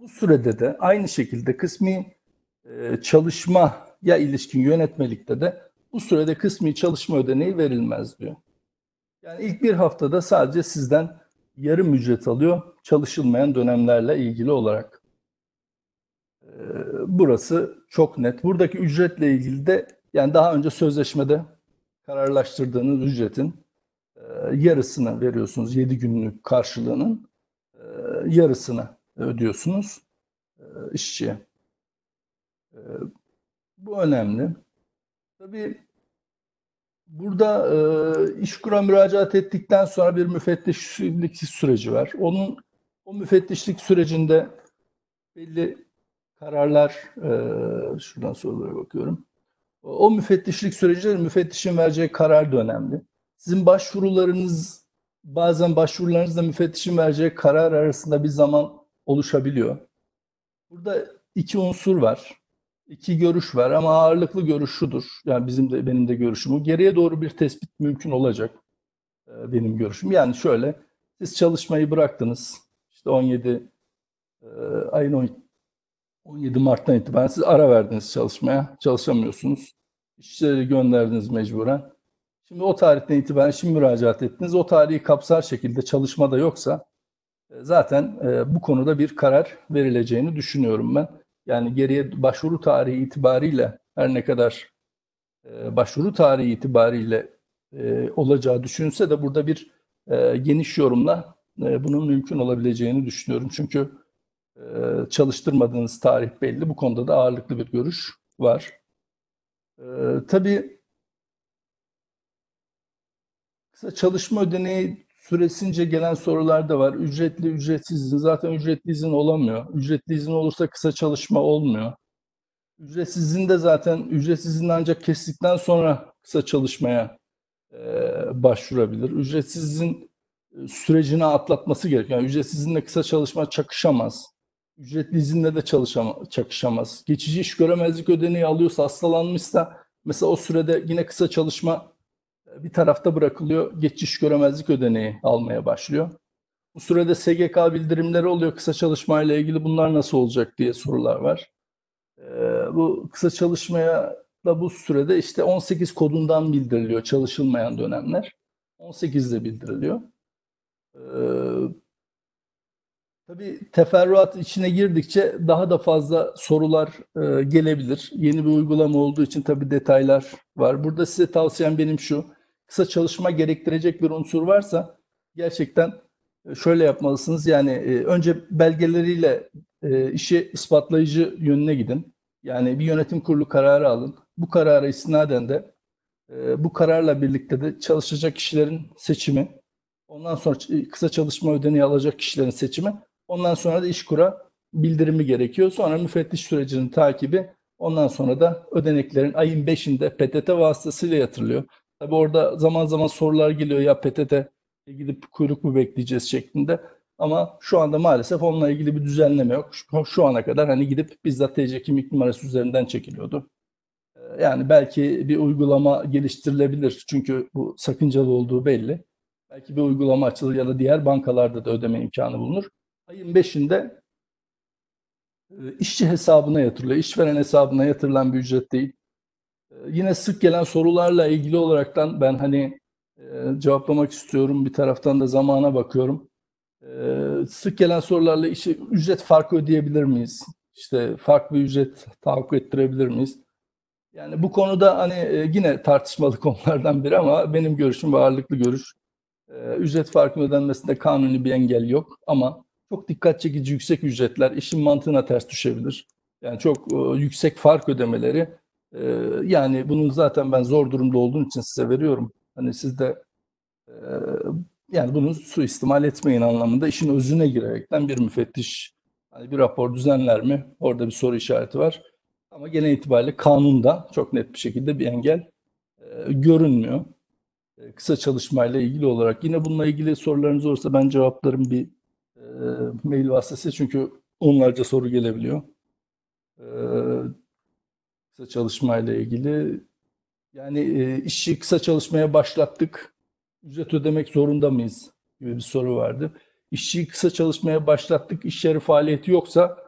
Bu sürede de aynı şekilde kısmi e, çalışmaya ilişkin yönetmelikte de bu sürede kısmi çalışma ödeneği verilmez diyor. Yani ilk bir haftada sadece sizden yarım ücret alıyor çalışılmayan dönemlerle ilgili olarak. Burası çok net. Buradaki ücretle ilgili de Yani daha önce sözleşmede kararlaştırdığınız ücretin e, yarısını veriyorsunuz. 7 günlük karşılığının e, yarısını ödüyorsunuz e, işçiye. E, bu önemli. Tabii burada e, işkura müracaat ettikten sonra bir müfettişlik süreci var. Onun o müfettişlik sürecinde belli kararlar, e, şuradan sorulara bakıyorum. O müfettişlik sürecinde müfettişin vereceği karar da önemli. Sizin başvurularınız, bazen başvurularınızla müfettişin vereceği karar arasında bir zaman oluşabiliyor. Burada iki unsur var. iki görüş var ama ağırlıklı görüş şudur. Yani bizim de benim de görüşüm. Geriye doğru bir tespit mümkün olacak. e, Benim görüşüm. Yani şöyle, siz çalışmayı bıraktınız. İşte 17 e, ayın 10 17 Mart'tan itibaren siz ara verdiniz çalışmaya. Çalışamıyorsunuz. İşçileri gönderdiniz mecburen. Şimdi o tarihten itibaren şimdi müracaat ettiniz. O tarihi kapsar şekilde çalışma da yoksa e, zaten e, bu konuda bir karar verileceğini düşünüyorum ben. Yani geriye başvuru tarihi itibariyle her ne kadar e, başvuru tarihi itibariyle olacağı düşünse de burada bir geniş yorumla bunun mümkün olabileceğini düşünüyorum. Çünkü çalıştırmadığınız tarih belli. Bu konuda da ağırlıklı bir görüş var. E, tabii kısa çalışma ödeneği süresince gelen sorular da var. Ücretli, ücretsiz izin. Zaten ücretli izin olamıyor. Ücretli izin olursa kısa çalışma olmuyor. Ücretsiz izin de zaten ücretsiz izin ancak kestikten sonra kısa çalışmaya e, başvurabilir. Ücretsiz izin e, sürecini atlatması gerekiyor. Yani ücretsiz izinle kısa çalışma çakışamaz. Ücretli izinle de çalışama, çakışamaz. Geçici iş göremezlik ödeneği alıyorsa, hastalanmışsa mesela o sürede yine kısa çalışma e, bir tarafta bırakılıyor. Geçici iş göremezlik ödeneği almaya başlıyor. Bu sürede SGK bildirimleri oluyor kısa çalışmayla ilgili. Bunlar nasıl olacak diye sorular var. Ee, bu kısa çalışmaya da bu sürede işte 18 kodundan bildiriliyor çalışılmayan dönemler. 18'de bildiriliyor. Tabii teferruat içine girdikçe daha da fazla sorular e, gelebilir. Yeni bir uygulama olduğu için tabii detaylar var. Burada size tavsiyem benim şu. Kısa çalışma gerektirecek bir unsur varsa gerçekten e, şöyle yapmalısınız. Yani e, önce belgeleriyle e, işi ispatlayıcı yönüne gidin. Yani bir yönetim kurulu kararı alın. Bu karara istinaden de e, bu kararla birlikte de çalışacak kişilerin seçimi, ondan sonra ç- kısa çalışma ödeneği alacak kişilerin seçimi, ondan sonra da işkura bildirimi gerekiyor. Sonra müfettiş sürecinin takibi, ondan sonra da ödeneklerin ayın 5'inde PTT vasıtasıyla yatırılıyor. Tabii orada zaman zaman sorular geliyor ya PTT gidip kuyruk mu bekleyeceğiz şeklinde. Ama şu anda maalesef onunla ilgili bir düzenleme yok. Şu, şu ana kadar hani gidip bizzat TC kimlik numarası üzerinden çekiliyordu. Ee, Yani belki bir uygulama geliştirilebilir. Çünkü bu sakıncalı olduğu belli. Belki bir uygulama açılır ya da diğer bankalarda da ödeme imkanı bulunur. Ayın 5'inde e, işçi hesabına yatırılıyor. İşveren hesabına yatırılan bir ücret değil. Ee, Yine sık gelen sorularla ilgili olaraktan ben hani e, cevaplamak istiyorum. Bir taraftan da zamana bakıyorum. Sık gelen sorularla işe ücret farkı ödeyebilir miyiz? İşte farklı ücret tahakkuk ettirebilir miyiz? Yani bu konuda hani e, yine tartışmalı konulardan biri ama benim görüşüm ve ağırlıklı görüş. e, Ücret farkının ödenmesinde kanuni bir engel yok ama çok dikkat çekici yüksek ücretler işin mantığına ters düşebilir. Yani çok e, yüksek fark ödemeleri e, yani bunun zaten ben zor durumda olduğum için size veriyorum. Hani siz de e, yani bunu suistimal etmeyin anlamında işin özüne girerekten bir müfettiş hani bir rapor düzenler mi? Orada bir soru işareti var. Ama genel itibariyle kanunda çok net bir şekilde bir engel e, görünmüyor. E, kısa çalışmayla ilgili olarak yine bununla ilgili sorularınız olursa ben cevaplarım bir e, mail vasıtasıyla çünkü onlarca soru gelebiliyor. E, kısa çalışmayla ilgili yani e, işi kısa çalışmaya başlattık ücret ödemek zorunda mıyız gibi bir soru vardı. İşçiyi kısa çalışmaya başlattık, iş yeri faaliyeti yoksa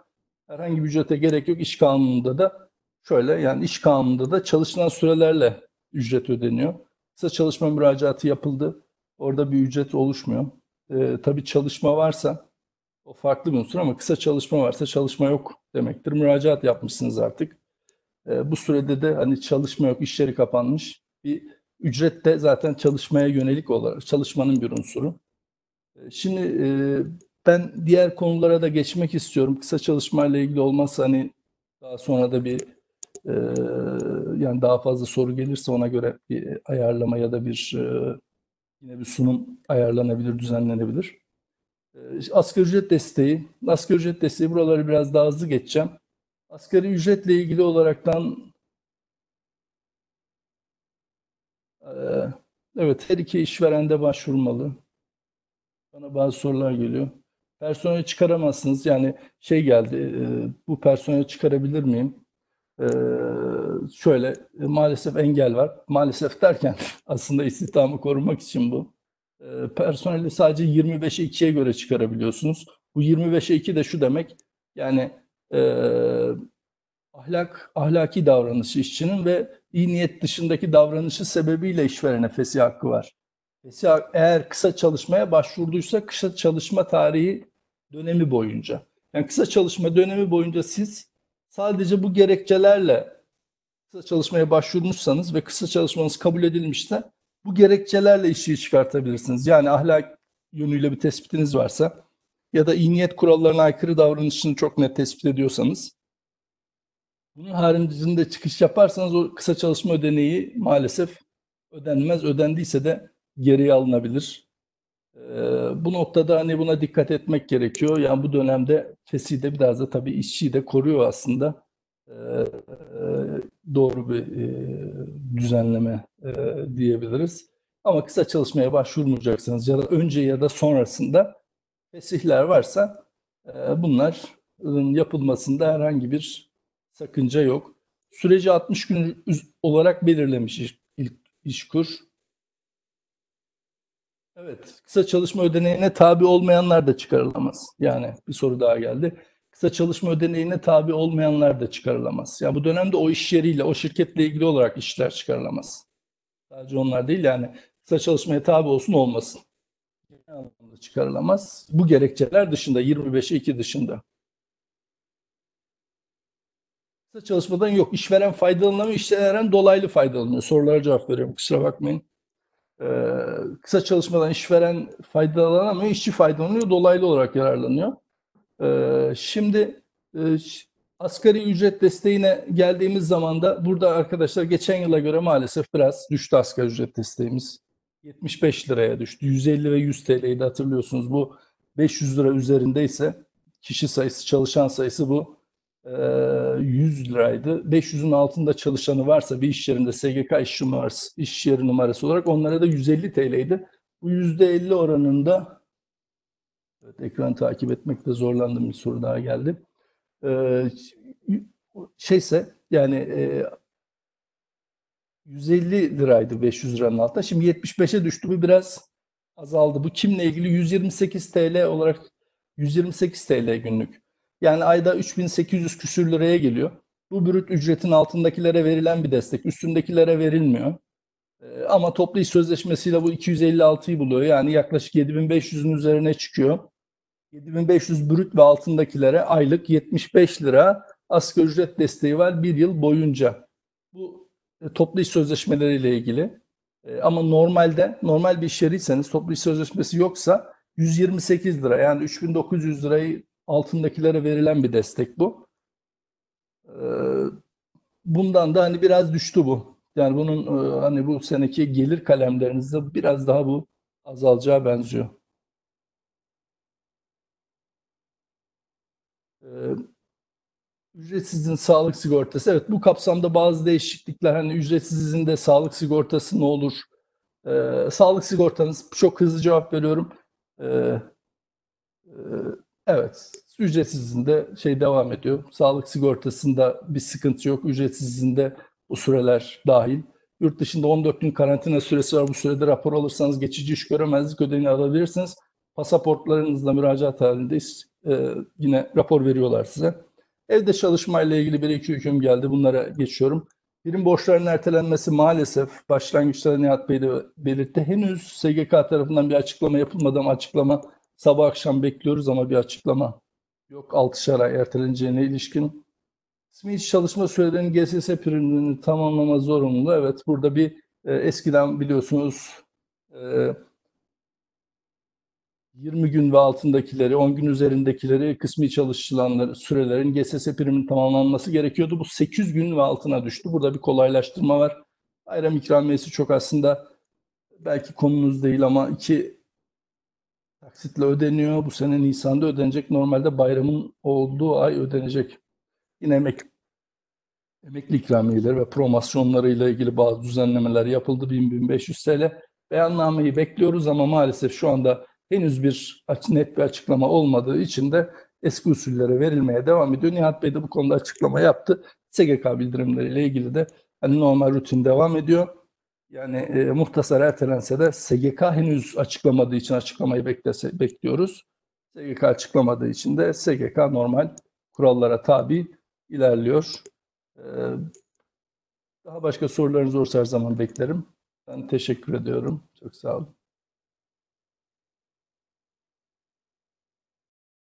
herhangi bir ücrete gerek yok. İş kanununda da şöyle yani iş kanununda da çalışılan sürelerle ücret ödeniyor. Kısa çalışma müracaatı yapıldı. Orada bir ücret oluşmuyor. Ee, tabii çalışma varsa o farklı bir unsur ama kısa çalışma varsa çalışma yok demektir. Müracaat yapmışsınız artık. E, bu sürede de hani çalışma yok, iş yeri kapanmış. Bir ücret de zaten çalışmaya yönelik olarak çalışmanın bir unsuru. E, Şimdi e, ben diğer konulara da geçmek istiyorum. Kısa çalışmayla ilgili olmazsa hani daha sonra da bir e, yani daha fazla soru gelirse ona göre bir ayarlama ya da bir e, yine bir sunum ayarlanabilir, düzenlenebilir. E, Asgari ücret desteği, asgari ücret desteği buraları biraz daha hızlı geçeceğim. Asgari ücretle ilgili olaraktan e, evet her iki işveren de başvurmalı. Bana bazı sorular geliyor. Personel çıkaramazsınız. Yani şey geldi, e, bu personeli çıkarabilir miyim? E, şöyle, e, maalesef engel var. Maalesef derken aslında istihdamı korumak için bu. E, personeli sadece 25'e 2'ye göre çıkarabiliyorsunuz. Bu 25'e 2 de şu demek, yani e, ahlak ahlaki davranışı işçinin ve iyi niyet dışındaki davranışı sebebiyle işverene fesih hakkı var. Fesih hak- eğer kısa çalışmaya başvurduysa kısa çalışma tarihi dönemi boyunca. Yani kısa çalışma dönemi boyunca siz sadece bu gerekçelerle kısa çalışmaya başvurmuşsanız ve kısa çalışmanız kabul edilmişse bu gerekçelerle işçiyi çıkartabilirsiniz. Yani ahlak yönüyle bir tespitiniz varsa ya da iyi niyet kurallarına aykırı davranışını çok net tespit ediyorsanız bunun haricinde çıkış yaparsanız o kısa çalışma ödeneği maalesef ödenmez. Ödendiyse de geriye alınabilir. Ee, bu noktada hani buna dikkat etmek gerekiyor. Yani bu dönemde fesih de biraz da tabii işçiyi de koruyor aslında. Ee, e, doğru bir e, düzenleme e, diyebiliriz. Ama kısa çalışmaya başvurmayacaksınız ya da önce ya da sonrasında fesihler varsa bunların yapılmasında herhangi bir sakınca yok. Süreci 60 gün olarak belirlemiş İşkur. Evet, kısa çalışma ödeneğine tabi olmayanlar da çıkarılamaz. Yani bir soru daha geldi. Kısa çalışma ödeneğine tabi olmayanlar da çıkarılamaz. Yani bu dönemde o iş yeriyle, o şirketle ilgili olarak işler çıkarılamaz. Sadece onlar değil yani kısa çalışmaya tabi olsun olmasın. Genel anlamda çıkarılamaz. Bu gerekçeler dışında, 25'e 2 dışında. Kısa çalışmadan yok. İşveren faydalanamıyor, işveren dolaylı faydalanıyor. Sorulara cevap veriyorum, kusura bakmayın. Ee, kısa çalışmadan işveren faydalanamıyor, işçi faydalanıyor, dolaylı olarak yararlanıyor. Ee, şimdi e, asgari ücret desteğine geldiğimiz zaman da burada arkadaşlar geçen yıla göre maalesef biraz düştü asgari ücret desteğimiz. 75 liraya düştü. 150 ve 100 TL'yi de hatırlıyorsunuz. Bu 500 lira üzerindeyse kişi sayısı, çalışan sayısı bu e, 100 liraydı. 500'ün altında çalışanı varsa bir iş yerinde SGK iş numarası, iş yeri numarası olarak onlara da 150 TL'ydi. Bu %50 oranında evet, ekranı takip etmekte zorlandığım bir soru daha geldi. Ee, şeyse yani e, 150 liraydı 500 liranın altında. Şimdi 75'e düştü. Bu biraz azaldı. Bu kimle ilgili? 128 TL olarak 128 TL günlük. Yani ayda 3800 küsür liraya geliyor. Bu brüt ücretin altındakilere verilen bir destek. Üstündekilere verilmiyor. Ee, ama toplu iş sözleşmesiyle bu 256'yı buluyor. Yani yaklaşık 7500'ün üzerine çıkıyor. 7500 brüt ve altındakilere aylık 75 lira asgari ücret desteği var bir yıl boyunca. Bu e, toplu iş sözleşmeleriyle ilgili. E, ama normalde normal bir iş yeriyseniz toplu iş sözleşmesi yoksa 128 lira yani 3900 lirayı altındakilere verilen bir destek bu. E, bundan da hani biraz düştü bu. Yani bunun e, hani bu seneki gelir kalemlerinizde biraz daha bu azalacağı benziyor. E, Ücretsizin sağlık sigortası. Evet bu kapsamda bazı değişiklikler hani ücretsizin de sağlık sigortası ne olur? Ee, sağlık sigortanız çok hızlı cevap veriyorum. Ee, e, evet ücretsizin de şey devam ediyor. Sağlık sigortasında bir sıkıntı yok. Ücretsizin de bu süreler dahil. Yurt dışında 14 gün karantina süresi var. Bu sürede rapor alırsanız geçici iş göremezlik ödeneğini alabilirsiniz. Pasaportlarınızla müracaat halindeyiz. Ee, yine rapor veriyorlar size. Evde çalışmayla ilgili bir iki hüküm geldi. Bunlara geçiyorum. Birim borçlarının ertelenmesi maalesef başlangıçta Nihat Bey de belirtti. Henüz SGK tarafından bir açıklama yapılmadı ama açıklama sabah akşam bekliyoruz ama bir açıklama yok. 6'şer ay erteleneceğine ilişkin. Kısmi iş çalışma sürelerinin GSS primlerini tamamlama zorunluluğu. Evet burada bir e, eskiden biliyorsunuz e, 20 gün ve altındakileri, 10 gün üzerindekileri kısmi çalışılanlar sürelerin GSS priminin tamamlanması gerekiyordu. Bu 8 gün ve altına düştü. Burada bir kolaylaştırma var. Bayram ikramiyesi çok aslında belki konunuz değil ama iki taksitle ödeniyor. Bu sene Nisan'da ödenecek. Normalde bayramın olduğu ay ödenecek. Yine emek, emekli ikramiyeleri ve promosyonlarıyla ilgili bazı düzenlemeler yapıldı. 1000-1500 TL. Beyannameyi bekliyoruz ama maalesef şu anda henüz bir net bir açıklama olmadığı için de eski usullere verilmeye devam ediyor. Nihat Bey de bu konuda açıklama yaptı. SGK bildirimleriyle ilgili de hani normal rutin devam ediyor. Yani e, muhtasar ertelense de SGK henüz açıklamadığı için açıklamayı beklese, bekliyoruz. SGK açıklamadığı için de SGK normal kurallara tabi ilerliyor. Ee, daha başka sorularınız olursa her zaman beklerim. Ben teşekkür ediyorum. Çok sağ olun.